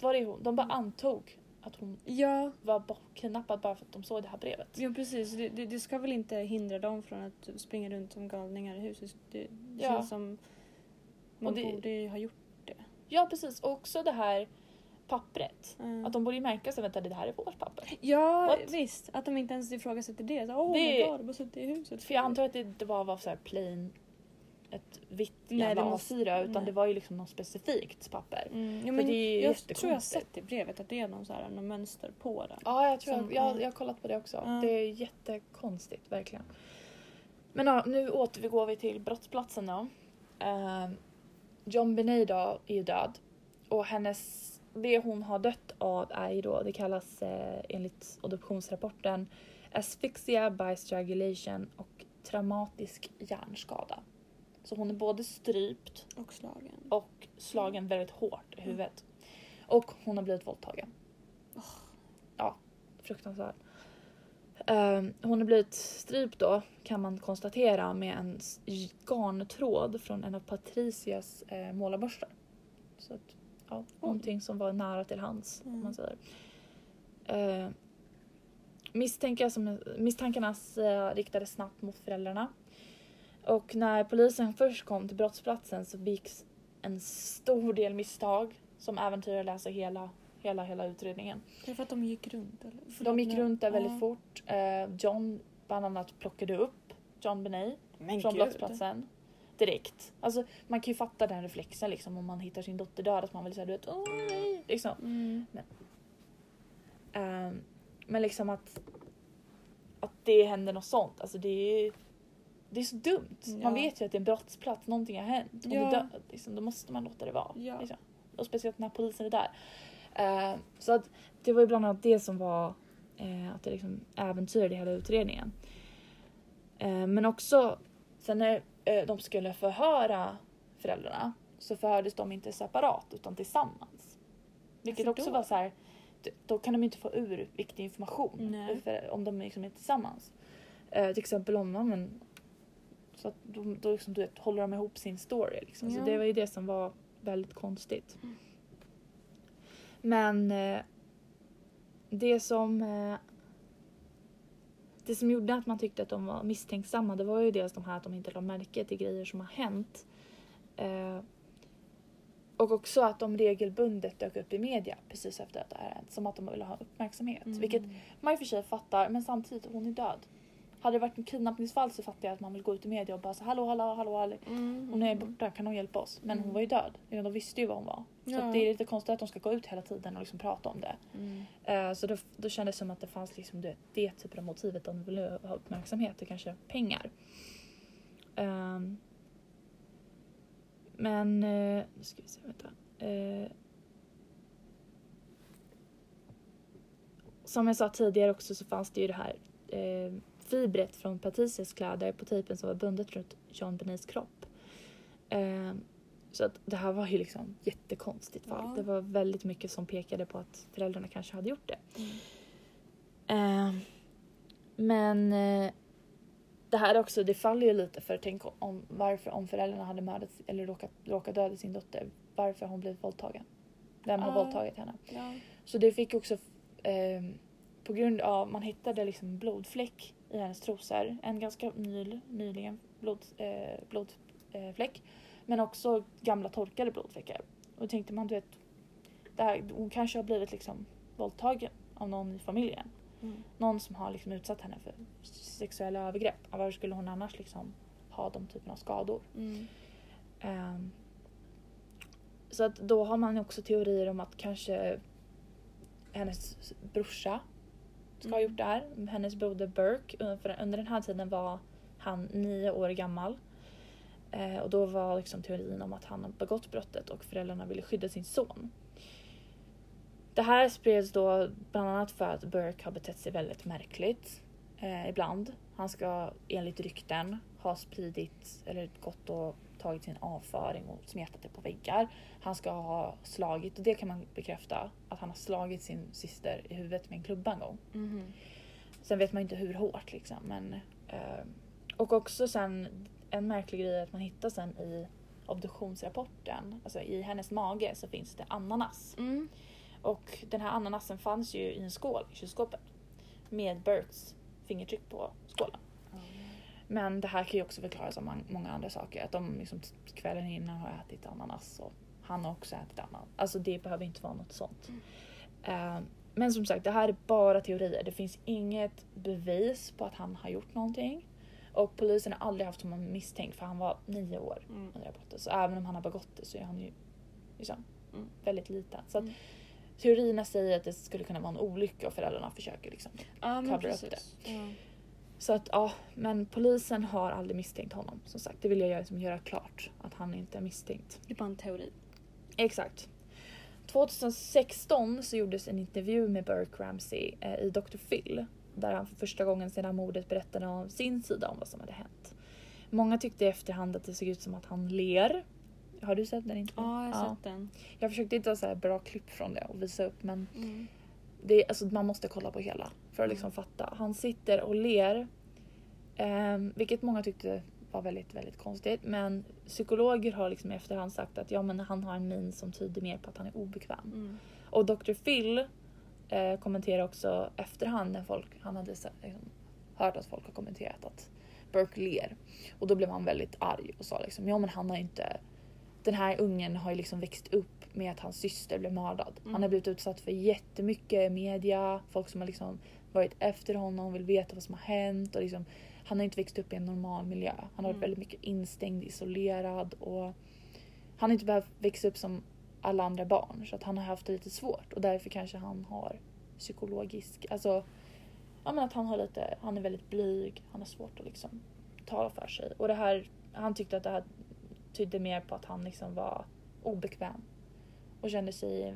Speaker 1: var är hon? De bara antog att hon
Speaker 4: ja,
Speaker 1: var kidnappad bara för att de såg det här brevet.
Speaker 4: ja precis. Det, det, det ska väl inte hindra dem från att springa runt som galningar i huset. Det, det
Speaker 1: Ja.
Speaker 4: känns som man
Speaker 1: det-
Speaker 4: borde ju ha gjort
Speaker 1: Ja precis, och också det här pappret.
Speaker 4: Mm.
Speaker 1: Att de borde ju märka sig, vänta det här är vårt papper.
Speaker 4: Ja,
Speaker 1: What?
Speaker 4: visst. Att de inte ens ifrågasätter det. Så, oh
Speaker 1: Det-
Speaker 4: my god, de har suttit i huset.
Speaker 1: För jag antar att det inte bara var så här plain, ett vitt jävla
Speaker 4: det måste-
Speaker 1: A4 utan
Speaker 4: nej.
Speaker 1: det var ju liksom något specifikt papper.
Speaker 4: Mm, ja, men
Speaker 1: det
Speaker 4: jag tror jag har sett i brevet att det är någon, så här, någon mönster på den.
Speaker 1: Ja, jag tror
Speaker 4: Som-
Speaker 1: jag, jag,
Speaker 4: ja.
Speaker 1: jag har kollat på det också.
Speaker 4: Ja.
Speaker 1: Det är jättekonstigt, verkligen. Men ja, nu återgår vi till brottsplatsen då. Ehm, John Benet då är ju död och hennes det hon har dött av är ju då, det kallas eh, enligt adoptionsrapporten asphyxia by strangulation och traumatisk hjärnskada. Så hon är både strypt
Speaker 4: Och slagen.
Speaker 1: och slagen väldigt hårt i huvudet. Och hon har blivit våldtagen. Ja, fruktansvärt. Ehm, hon har blivit strypt då kan man konstatera med en garntråd från en av Patricias eh, målarborstar. Så att, ja, någonting som var nära till hands om man säger. Uh, misstänka som, misstankarna eh, riktades snabbt mot föräldrarna. Och när polisen först kom till brottsplatsen så begicks en stor del misstag som äventyrade alltså hela, hela, hela utredningen.
Speaker 4: Det är för att de gick runt eller?
Speaker 1: De gick runt där väldigt
Speaker 4: Ja.
Speaker 1: fort. Eh, John bland annat plockade upp John Benet
Speaker 4: Men
Speaker 1: från
Speaker 4: gud.
Speaker 1: brottsplatsen. Direkt. Alltså man kan ju fatta den reflexen liksom om man hittar sin dotter död att man vill säga du vet åh nej. Liksom.
Speaker 4: Mm.
Speaker 1: Ehm, men liksom att, att det händer något sånt. Alltså det är, det är så dumt.
Speaker 4: Ja.
Speaker 1: Man vet ju att det är en brottsplats, någonting har hänt. Hon
Speaker 4: Ja.
Speaker 1: är död. Liksom, då måste man låta det vara.
Speaker 4: Ja.
Speaker 1: Liksom. Och speciellt när polisen är där. Ehm, så att det var ju bland annat det som var eh, att det liksom äventyrade hela utredningen. Ehm, men också sen när de skulle förhöra föräldrarna så förhördes de inte separat utan tillsammans. Vilket också var så här. Då kan de inte få ur viktig information för, om de liksom är tillsammans. Till exempel om så att de, då liksom, du vet, håller de ihop sin story. Liksom. Så
Speaker 4: Ja.
Speaker 1: det var ju det som var väldigt konstigt. Men eh, det som eh, det som gjorde att man tyckte att de var misstänksamma det var ju dels de här att de inte la märke till grejer som har hänt. Eh, och också att de regelbundet dök upp i media precis efter att det här hänt. Som att de ville ha uppmärksamhet.
Speaker 4: Mm.
Speaker 1: Vilket man i och för sig fattar men samtidigt hon är död. Hade det varit en kidnappningsfall så fattar jag att man vill gå ut i media och bara så hallå hallå hallå, hallå.
Speaker 4: Mm.
Speaker 1: hon är borta kan hon hjälpa oss? Men hon var ju död. De visste ju vad hon var. Så
Speaker 4: Ja.
Speaker 1: att det är lite konstigt att de ska gå ut hela tiden och liksom prata om det.
Speaker 4: Mm.
Speaker 1: Eh, Så då, då kändes det som att det fanns liksom det, det typen av motivet. De ville ha uppmärksamhet och kanske pengar. Ehm, men, eh, nu ska vi se, vänta. Eh, som jag sa tidigare också så fanns det ju det här fibret från Patricias kläder på tejpen som var bundet runt John Benets kropp. Ehm, så att det här var ju liksom jättekonstigt fall.
Speaker 4: Ja.
Speaker 1: Det var väldigt mycket som pekade på att föräldrarna kanske hade gjort det.
Speaker 4: Mm.
Speaker 1: Ehm, men eh, det här också, det faller ju lite för tänk om varför om föräldrarna hade mördat eller råkat, råkat döda sin dotter. Varför har hon blivit våldtagen? Vem har
Speaker 4: Ja.
Speaker 1: våldtagit henne?
Speaker 4: Ja.
Speaker 1: Så det fick också ehm, på grund av man hittade liksom blodfläck i hennes trosor. En ganska ny, nyligen blod, eh, blodfläck. Men också gamla torkade blodfläckar. Och då tänkte man du vet, det här, hon kanske har blivit liksom våldtagen av någon i familjen.
Speaker 4: Mm.
Speaker 1: Någon som har liksom utsatt henne för sexuella övergrepp. Varför skulle hon annars liksom ha de typerna av skador?
Speaker 4: Mm.
Speaker 1: Ehm, så att då har man också teorier om att kanske hennes brorsa ska ha gjort det här. Hennes broder Burke. Eh, för under den här tiden var han nio år gammal. Eh, och då var liksom teorin om att han har begått brottet och föräldrarna ville skydda sin son. Det här spreds då bland annat för att Burke har betett sig väldigt märkligt eh, ibland. Han ska enligt rykten ha spridit eller gått och tagit sin avföring och smetat det på väggar. Han ska ha slagit, och det kan man bekräfta, att han har slagit sin syster i huvudet med en klubba en gång.
Speaker 4: Mhm.
Speaker 1: Sen vet man inte hur hårt liksom. Men, eh, och också sen en märklig grej att man hittar sen i obduktionsrapporten, alltså i hennes mage så finns det ananas.
Speaker 4: Mm.
Speaker 1: Och den här ananasen fanns ju i en skål i kylskåpet. Med Berts fingertryck på skålen. Men det här kan ju också förklaras av många andra saker. Att de liksom kvällen innan har ätit ananas och han har också ätit ananas. Alltså det behöver inte vara något sånt. Eh, men som sagt, det här är bara teorier. Det finns inget bevis på att han har gjort någonting. Och polisen har aldrig haft honom misstänkt för han var nio år
Speaker 4: Mm.
Speaker 1: det här brottet. Så även om han har begått det så är han ju liksom
Speaker 4: Mm.
Speaker 1: väldigt liten. Så att
Speaker 4: Mm.
Speaker 1: teorierna säger att det skulle kunna vara en olycka och föräldrarna försöker liksom.
Speaker 4: Ja, men
Speaker 1: Cover up
Speaker 4: precis. Ja.
Speaker 1: Så att ja, men polisen har aldrig misstänkt honom. Som sagt, det vill jag liksom göra klart. Att han inte är misstänkt.
Speaker 4: Det är bara en teori.
Speaker 1: Exakt. 2016 så gjordes en intervju med Burke Ramsey eh, i Dr. Phil. Där han för första gången sedan mordet berättade om sin sida om vad som hade hänt. Många tyckte i efterhand att det såg ut som att han ler. Har du sett den intervjun?
Speaker 4: Ja, jag har sett den.
Speaker 1: Jag försökte hitta så här bra klipp från det och visa upp men
Speaker 4: Mm.
Speaker 1: det, alltså, man måste kolla på hela för att liksom fatta. Han sitter och ler. Ehm, vilket många tyckte var väldigt, väldigt konstigt. Men psykologer har liksom i efterhand sagt att ja, men han har en min som tyder mer på att han är obekväm.
Speaker 4: Mm.
Speaker 1: Och Dr. Phil eh, kommenterar också efterhand när folk, han hade liksom, hört att folk har kommenterat att Burke ler. Och då blev han väldigt arg och sa liksom ja men han har inte den här ungen har ju liksom växt upp med att hans syster blev mördad. Han har
Speaker 4: Mm.
Speaker 1: blivit utsatt för jättemycket media, folk som har liksom varit efter honom, vill veta vad som har hänt och liksom han har inte växt upp i en normal miljö. Han har varit
Speaker 4: Mm.
Speaker 1: väldigt mycket instängd, isolerad och han har inte behövt växa upp som alla andra barn så att han har haft det lite svårt och därför kanske han har psykologisk, alltså ja men att han har lite, han är väldigt blyg, han har svårt att liksom tala för sig och det här, han tyckte att det här tydde mer på att han liksom var obekväm och kände sig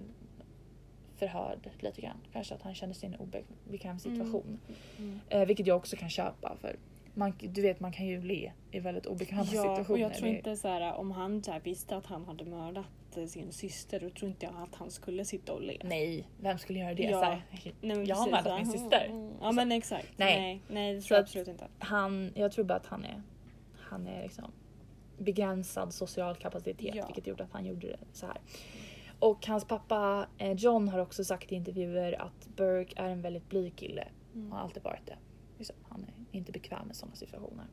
Speaker 1: förhörd lite grann. Kanske att han kände sig i en obekväm situation.
Speaker 4: Mm.
Speaker 1: Eh, vilket jag också kan köpa för man, du vet man kan ju le i väldigt obekväma
Speaker 4: Ja,
Speaker 1: situationer.
Speaker 4: och jag tror inte så här, om han så här visste att han hade mördat eh, sin syster då tror inte jag att han skulle sitta och le.
Speaker 1: Nej, vem skulle göra det?
Speaker 4: Ja.
Speaker 1: Så här,
Speaker 4: Nej, men
Speaker 1: jag har mördat min
Speaker 4: så-
Speaker 1: syster.
Speaker 4: Mm. Ja men exakt.
Speaker 1: Nej.
Speaker 4: Nej, nej det
Speaker 1: Så
Speaker 4: tror jag
Speaker 1: att-
Speaker 4: absolut inte.
Speaker 1: han, jag tror bara att han är, han är liksom begränsad social kapacitet
Speaker 4: Ja.
Speaker 1: vilket gjorde att han gjorde det så här. Och hans pappa eh, John har också sagt i intervjuer att Burke är en väldigt blyg kille.
Speaker 4: Mm.
Speaker 1: Han har alltid varit det. Han är inte bekväm med sådana situationer.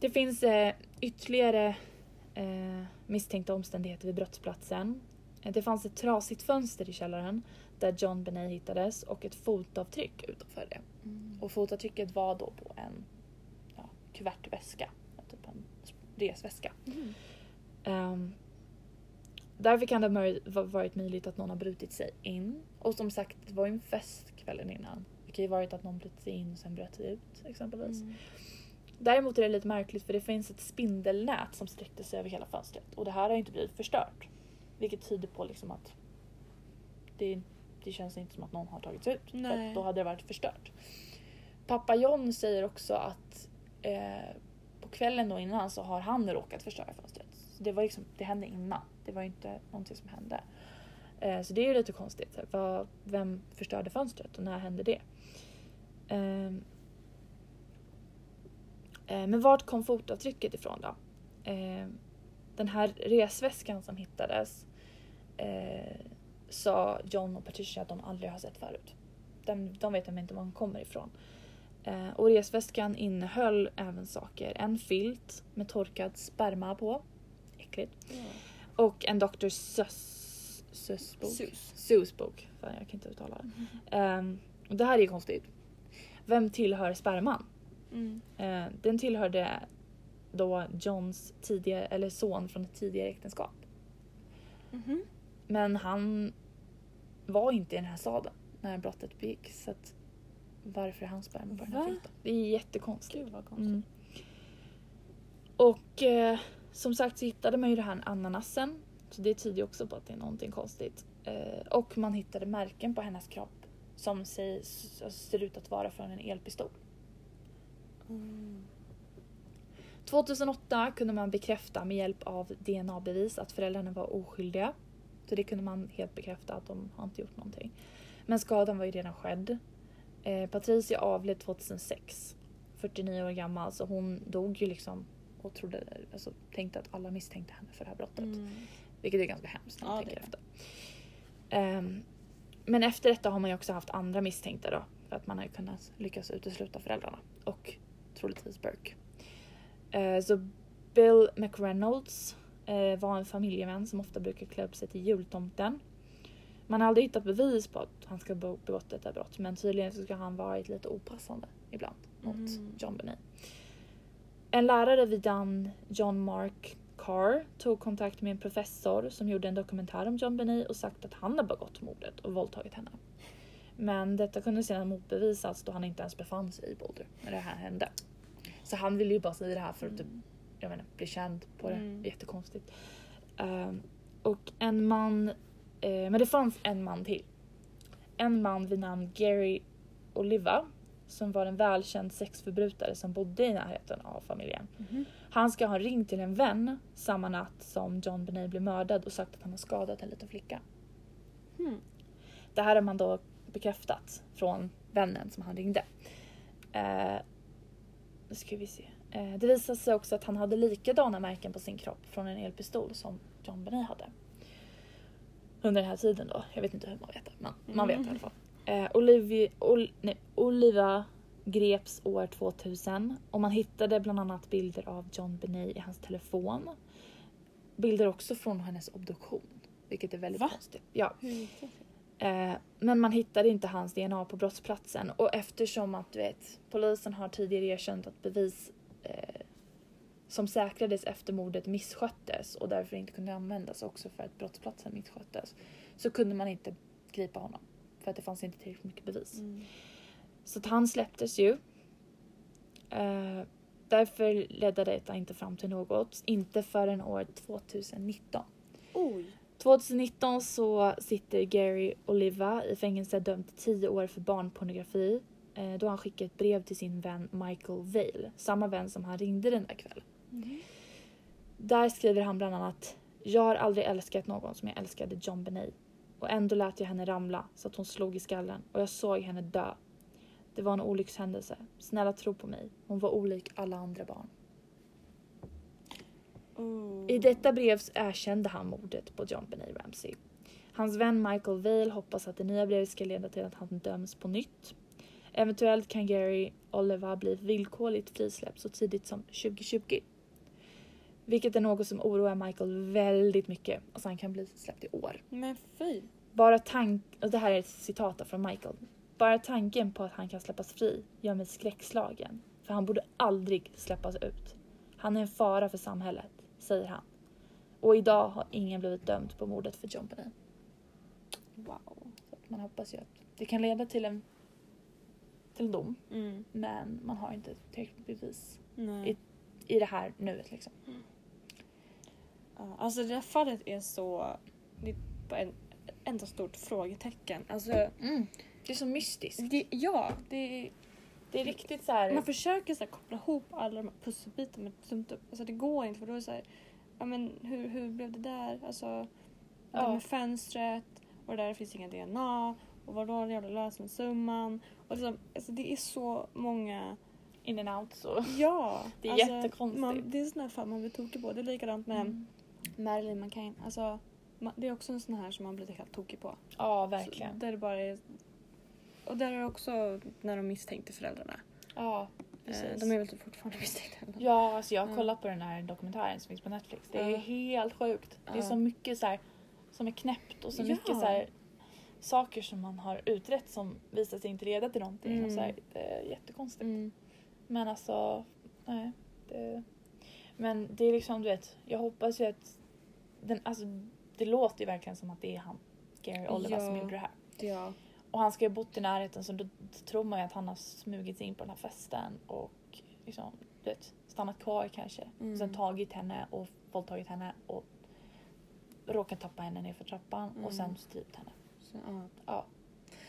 Speaker 1: Det finns eh, ytterligare eh, misstänkta omständigheter vid brottsplatsen. Eh, Det fanns ett trasigt fönster i källaren där John Benet hittades och ett fotavtryck utanför det.
Speaker 4: Mm.
Speaker 1: Och fotavtrycket var då på en ja, kuvertväska, typ en resväska.
Speaker 4: Mm.
Speaker 1: Ehm, därför kan det ha varit möjligt att någon har brutit sig in. Och som sagt, det var ju en fest kvällen innan. Det kan ju varit att någon brutit sig in och sen bröt sig ut exempelvis.
Speaker 4: Mm.
Speaker 1: Däremot är det lite märkligt för det finns ett spindelnät som sträckte sig över hela fönstret och det här har ju inte blivit förstört. Vilket tyder på liksom att det, det känns inte som att någon har tagit sig ut. För
Speaker 4: Nej.
Speaker 1: att då hade det varit förstört. Pappa John säger också att eh, på kvällen då innan så har han råkat förstöra fönstret. Så det, var liksom, det hände innan. Det var ju inte någonting som hände. Eh, så det är ju lite konstigt. Så här, Vad, vem förstörde fönstret och när hände det? Ehm, Eh, Men vart kom fotavtrycket ifrån då? Eh, Den här resväskan som hittades eh, sa John och Patricia att de aldrig har sett förut. De, de vet inte var den kommer ifrån. Eh, Och resväskan innehöll även saker. En filt med torkad sperma på. Äckligt. Och en Dr. Sus, Sus bok.
Speaker 4: Sus.
Speaker 1: Sus bok. Fan, jag kan inte uttala det. Ehm, och det här är ju konstigt. Vem tillhör sperman?
Speaker 4: Mm.
Speaker 1: Eh, den tillhörde då Johns tidigare, eller son från ett tidigare äktenskap.
Speaker 4: Mhm.
Speaker 1: Men han var inte i den här staden när brottet begicks. Så att varför han sperma på den här filten? Det är jättekonstigt.
Speaker 4: Gud vad konstigt.
Speaker 1: Mm. Och eh, som sagt så hittade man ju den här ananasen. Så det tyder ju också på att det är någonting konstigt. Eh, och man hittade märken på hennes kropp som s- ser ut att vara från en elpistol.
Speaker 4: Mm.
Speaker 1: 2008 kunde man bekräfta med hjälp av DNA-bevis att föräldrarna var oskyldiga. Så det kunde man helt bekräfta att de har inte gjort någonting. Men skadan var ju redan skedd. Eh, Patricia avled 2006. 49 år gammal så hon dog ju liksom och trodde, alltså, tänkte att alla misstänkte henne för det här brottet.
Speaker 4: Mm.
Speaker 1: Vilket är ganska hemskt när man
Speaker 4: Ja,
Speaker 1: tänker efter. Ehm, men efter detta har man ju också haft andra misstänkta då. För att man har ju kunnat lyckas utesluta föräldrarna. Och troligtvis Burke. Eh, så Bill McReynolds eh, var en familjevän som ofta brukar klä upp sig till jultomten. Man har aldrig hittat bevis på att han ska ha be- begått detta brott men tydligen så ska han varit lite opassande ibland mot
Speaker 4: Mm.
Speaker 1: John Benet. En lärare vid namn John Mark Carr tog kontakt med en professor som gjorde en dokumentär om John Benet och sagt att han har begått mordet och våldtagit henne. Men detta kunde sedan motbevisas då han inte ens befann sig i Boulder när det här hände. Så han ville ju bara säga det här för att typ, jag menar, bli känd på det.
Speaker 4: Mm.
Speaker 1: Jättekonstigt. Um, Och en man, eh, men det fanns en man till. En man vid namn Gary Oliva som var en välkänd sexförbrytare som bodde i närheten av familjen. Han ska ha ringt till en vän samma natt som John Benet blev mördad och sagt att han har skadat en liten flicka.
Speaker 4: Hmm.
Speaker 1: Det här har man då bekräftat från vännen som han ringde. Eh, nu ska vi se. Eh, det visade sig också att han hade likadana märken på sin kropp från en elpistol som John Benet hade. Under den här tiden då. Jag vet inte hur man vet det, men man vet i alla fall. Eh, Olivi, Ol, nej, Oliva greps år 2000 och man hittade bland annat bilder av John Benet i hans telefon. Bilder också från hennes obduktion, vilket är väldigt
Speaker 4: Va?
Speaker 1: konstigt. Ja. Eh, men man hittade inte hans DNA på brottsplatsen och eftersom att du vet, polisen har tidigare erkänt att bevis eh, som säkrades efter mordet missköttes och därför inte kunde användas också för att brottsplatsen missköttes så kunde man inte gripa honom för att det fanns inte tillräckligt mycket bevis.
Speaker 4: Mm.
Speaker 1: Så att han släpptes ju. Eh, därför ledde detta inte fram till något, inte förrän år 2019.
Speaker 4: Oj.
Speaker 1: 2019 så sitter Gary Oliva i fängelse dömd till 10 år för barnpornografi eh, då han skickade ett brev till sin vän Michael Vale, samma vän som han ringde den där kvällen. Där skriver han bland annat Jag har aldrig älskat någon som jag älskade John Benet och ändå lät jag henne ramla så att hon slog i skallen och jag såg henne dö. Det var en olyckshändelse. Snälla tro på mig. Hon var olik alla andra barn.
Speaker 4: Oh.
Speaker 1: I detta brev erkände han mordet på John Benet Ramsey. Hans vän Michael Vale hoppas att det nya brevet ska leda till att han döms på nytt. Eventuellt kan Gary Oliver bli villkorligt frisläppt så tidigt som 2020. Vilket är något som oroar Michael väldigt mycket. Alltså han kan bli släppt i år.
Speaker 4: Men fy.
Speaker 1: Bara tank... Och det här är ett citat från Michael. Bara tanken på att han kan släppas fri gör mig skräckslagen. För han borde aldrig släppas ut. Han är en fara för samhället, säger han. Och idag har ingen blivit dömd på mordet för John Benet.
Speaker 4: Wow.
Speaker 1: Så man hoppas ju att det kan leda till en, till en dom.
Speaker 4: Mm.
Speaker 1: Men man har inte tillräckligt bevis
Speaker 4: Nej.
Speaker 1: i det här nuet liksom.
Speaker 4: Ja, alltså det där fallet är så... Det är bara en enda stort frågetecken. Alltså,
Speaker 1: Det är så mystiskt.
Speaker 4: det, ja, det är,
Speaker 1: Det är riktigt så här.
Speaker 4: man försöker så här, koppla ihop alla de här pusselbitarna men. Alltså det går inte för då är det så här, ja men hur, hur blev det där? Alltså, det
Speaker 1: Ja.
Speaker 4: med fönstret och där finns inga DNA och vadå den jävla lösensumman? Och liksom, alltså det är så många
Speaker 1: in and out så.
Speaker 4: Ja!
Speaker 1: Det är
Speaker 4: alltså,
Speaker 1: jättekonstigt.
Speaker 4: Man, det är sådana fall man blir tokig på. Det är likadant med
Speaker 1: Mm.
Speaker 4: Marilyn McCain. Alltså, det är också en sån här som man blir helt tokig på.
Speaker 1: Ja,
Speaker 4: Så,
Speaker 1: verkligen.
Speaker 4: där det bara är... Och där är också när de misstänkte föräldrarna.
Speaker 1: Ja,
Speaker 4: Eh,
Speaker 1: precis.
Speaker 4: de är väl typ fortfarande misstänkta. ändå.
Speaker 1: Ja, alltså jag har kollat på den här dokumentären som finns på Netflix. Det är
Speaker 4: Ja.
Speaker 1: helt sjukt. Det är så mycket så här, som är knäppt och så
Speaker 4: Ja.
Speaker 1: mycket så här, saker som man har utrett som visar sig inte leda till någonting.
Speaker 4: Mm.
Speaker 1: så här, det är jättekonstigt.
Speaker 4: Mm.
Speaker 1: Men alltså, nej. Det, men det är liksom, du vet, jag hoppas ju att den, alltså, det låter ju verkligen som att det är han, Gary Oliver, som
Speaker 4: Ja.
Speaker 1: gjorde det här.
Speaker 4: Ja.
Speaker 1: Och han ska ju ha bott i närheten så då, tror man ju att han har smugit sig in på den här festen och liksom, du vet, stannat kvar kanske.
Speaker 4: Mm.
Speaker 1: Och sen tagit henne och våldtagit henne och råkat tappa henne nerför trappan
Speaker 4: Mm.
Speaker 1: och sen strypt henne.
Speaker 4: Så, ja.
Speaker 1: Ja,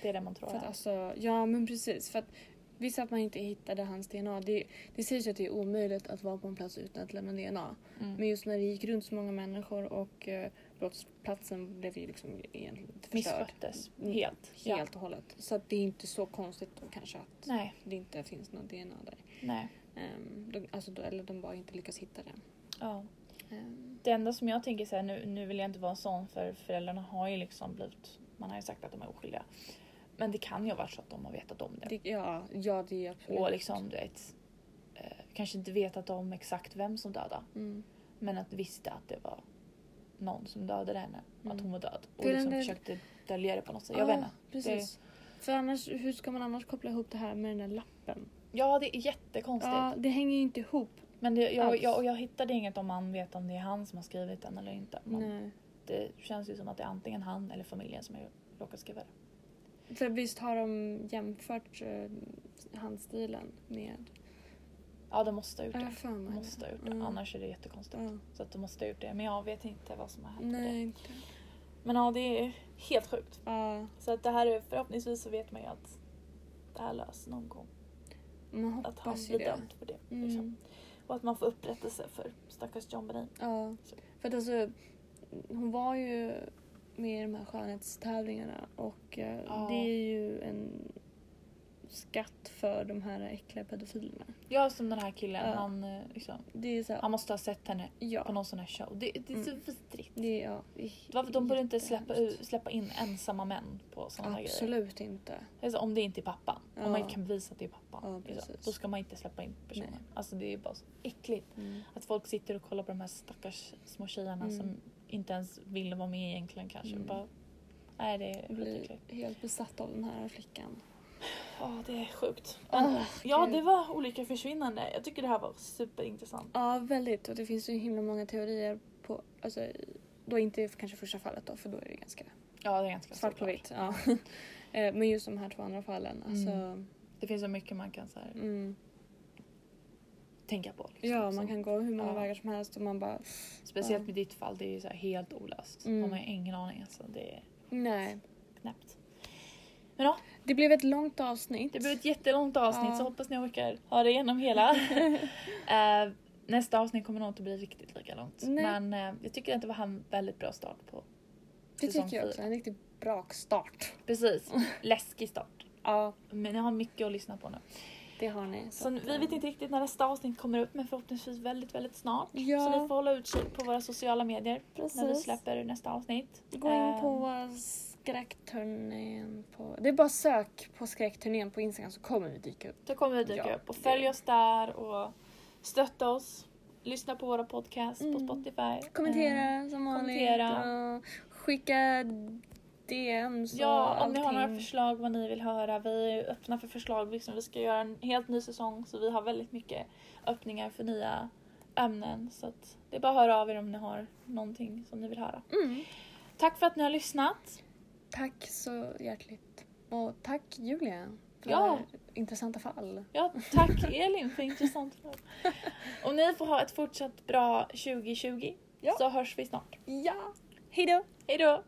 Speaker 1: det är det man tror.
Speaker 4: För att alltså, ja men precis. För att Visst att man inte hittade hans DNA. Det, det sägs ju att det är omöjligt att vara på en plats utan att lämna DNA.
Speaker 1: Mm.
Speaker 4: Men just när det gick runt så många människor och eh, brottsplatsen blev ju liksom egentligen förstörd.
Speaker 1: Missköttes
Speaker 4: Mm.
Speaker 1: helt. Ja.
Speaker 4: Helt och hållet. Så det är inte så konstigt då kanske att
Speaker 1: Nej,
Speaker 4: det inte finns någon DNA där.
Speaker 1: nej.
Speaker 4: Ehm, de, alltså, då, eller de bara inte lyckas hitta det.
Speaker 1: Ja.
Speaker 4: Ehm,
Speaker 1: Det enda som jag tänker så här, nu, nu vill jag inte vara sån för föräldrarna har ju liksom blivit, man har ju sagt att de är oskyldiga. Men det kan ju ha varit så att de har vetat om det.
Speaker 4: det, ja, ja, det är absolut.
Speaker 1: Och liksom du vet, eh, kanske inte vetat om exakt vem som dödade.
Speaker 4: Mm.
Speaker 1: Men att visste att det var någon som dödade henne. och Att
Speaker 4: Mm.
Speaker 1: hon var död. Och liksom
Speaker 4: där-
Speaker 1: försökte dölja det på något sätt. Jag vet inte.
Speaker 4: precis. För annars, hur ska man annars koppla ihop det här med den där lappen?
Speaker 1: Ja det är jättekonstigt.
Speaker 4: Ja, det hänger ju inte ihop.
Speaker 1: Men det, jag, jag, och jag hittade inget om man vet om det är han som har skrivit den eller inte. Men
Speaker 4: Nej.
Speaker 1: det känns ju som att det är antingen han eller familjen som har råkat skriva det.
Speaker 4: För visst har de jämfört uh, handstilen med
Speaker 1: Ja, de måste ha gjort
Speaker 4: Ja,
Speaker 1: det.
Speaker 4: för
Speaker 1: De måste ha gjort det.
Speaker 4: Mm.
Speaker 1: Annars är det jättekonstigt.
Speaker 4: Ja.
Speaker 1: Så att de måste ha gjort det. Men jag vet inte vad som har hänt
Speaker 4: Nej, inte.
Speaker 1: Men ja, det är helt sjukt.
Speaker 4: Ja,
Speaker 1: Så att det här är förhoppningsvis så vet man ju att det här löser någon gång.
Speaker 4: man
Speaker 1: Att han
Speaker 4: hoppas
Speaker 1: blir dömd för det.
Speaker 4: Mm.
Speaker 1: Liksom. Och att man får upprättelse för stackars John Benin.
Speaker 4: Ja,
Speaker 1: Så.
Speaker 4: för att alltså hon var ju med i de här skönhetstävlingarna och eh,
Speaker 1: Ja.
Speaker 4: det är ju en skatt för de här äckliga pedofilerna.
Speaker 1: Jag som den här killen,
Speaker 4: Ja.
Speaker 1: han, eh, liksom,
Speaker 4: här,
Speaker 1: han måste ha sett henne på
Speaker 4: ja,
Speaker 1: någon sån här show. Det, det är så
Speaker 4: Mm.
Speaker 1: vidrigt.
Speaker 4: det ja,
Speaker 1: Varför de borde inte släppa, släppa in ensamma män på sådana här grejer.
Speaker 4: Absolut inte.
Speaker 1: Alltså, om det inte är pappan. Om
Speaker 4: Ja.
Speaker 1: man inte kan bevisa att det är pappan.
Speaker 4: Ja,
Speaker 1: liksom, då ska man inte släppa in personen.
Speaker 4: Nej.
Speaker 1: Alltså det är bara så äckligt.
Speaker 4: Mm.
Speaker 1: Att folk sitter och kollar på de här stackars små tjejerna
Speaker 4: Mm.
Speaker 1: som inte ens vill vara med egentligen kanske.
Speaker 4: Mm.
Speaker 1: Bara, nej det är
Speaker 4: Jag blir helt besatt av den här flickan.
Speaker 1: Ja det är sjukt. Men, ja
Speaker 4: gud.
Speaker 1: det var olika försvinnande. Jag tycker det här var superintressant.
Speaker 4: Ja, väldigt. Och det finns ju himla många teorier på, alltså, då inte kanske första fallet då, för då är det ganska
Speaker 1: Ja det är ganska
Speaker 4: svart på vitt. Ja. Eh, Men just de här två andra fallen, alltså.
Speaker 1: Det finns så mycket man kan så här,
Speaker 4: Mm.
Speaker 1: tänka på. Liksom,
Speaker 4: Ja,
Speaker 1: som-
Speaker 4: man kan gå hur många
Speaker 1: Ja.
Speaker 4: vägar som helst och man bara...
Speaker 1: Speciellt
Speaker 4: Ja.
Speaker 1: med ditt fall, det är ju så helt olöst.
Speaker 4: Mm.
Speaker 1: Man har ju ingen aning alltså. Det är
Speaker 4: Nej.
Speaker 1: knäppt. Men ja,
Speaker 4: Det blev ett långt avsnitt.
Speaker 1: det blev ett jättelångt avsnitt
Speaker 4: Ja.
Speaker 1: så hoppas ni orkar höra igenom hela. Eh, nästa avsnitt kommer nog inte bli riktigt lika långt.
Speaker 4: Nej.
Speaker 1: Men eh, jag tycker att det var en väldigt bra start på
Speaker 4: Det tycker jag också. En riktigt bra start.
Speaker 1: Precis, läskig start.
Speaker 4: Ja,
Speaker 1: Men ni har mycket att lyssna på nu.
Speaker 4: det har ni.
Speaker 1: Så
Speaker 4: att,
Speaker 1: vi vet inte riktigt när nästa avsnitt kommer upp men förhoppningsvis väldigt, väldigt snart.
Speaker 4: Ja.
Speaker 1: Så ni får hålla utkik på våra sociala medier
Speaker 4: Precis.
Speaker 1: när vi släpper nästa avsnitt.
Speaker 4: Gå in på skräckturnén på... Det är bara sök på skräckturnén på Instagram så kommer vi dyka upp.
Speaker 1: Då kommer vi dyka
Speaker 4: Ja,
Speaker 1: upp och
Speaker 4: det-
Speaker 1: följ oss där och stötta oss. Lyssna på våra podcasts på
Speaker 4: Mm.
Speaker 1: Spotify.
Speaker 4: Kommentera
Speaker 1: Eh,
Speaker 4: som vanligt. skicka DMs och
Speaker 1: Ja, om ni har några förslag vad ni vill höra. Vi är öppna för förslag. Liksom. Vi ska göra en helt ny säsong så vi har väldigt mycket öppningar för nya ämnen. Så det är bara att höra av er om ni har någonting som ni vill höra.
Speaker 4: Mm.
Speaker 1: Tack för att ni har lyssnat.
Speaker 4: Tack så hjärtligt. Och tack Julia för
Speaker 1: Ja.
Speaker 4: intressanta fall.
Speaker 1: Ja, tack Elin för intressant fråga. Och ni får ha ett fortsatt bra 2020
Speaker 4: Ja.
Speaker 1: så hörs vi snart.
Speaker 4: Ja, hejdå!
Speaker 1: Hej då!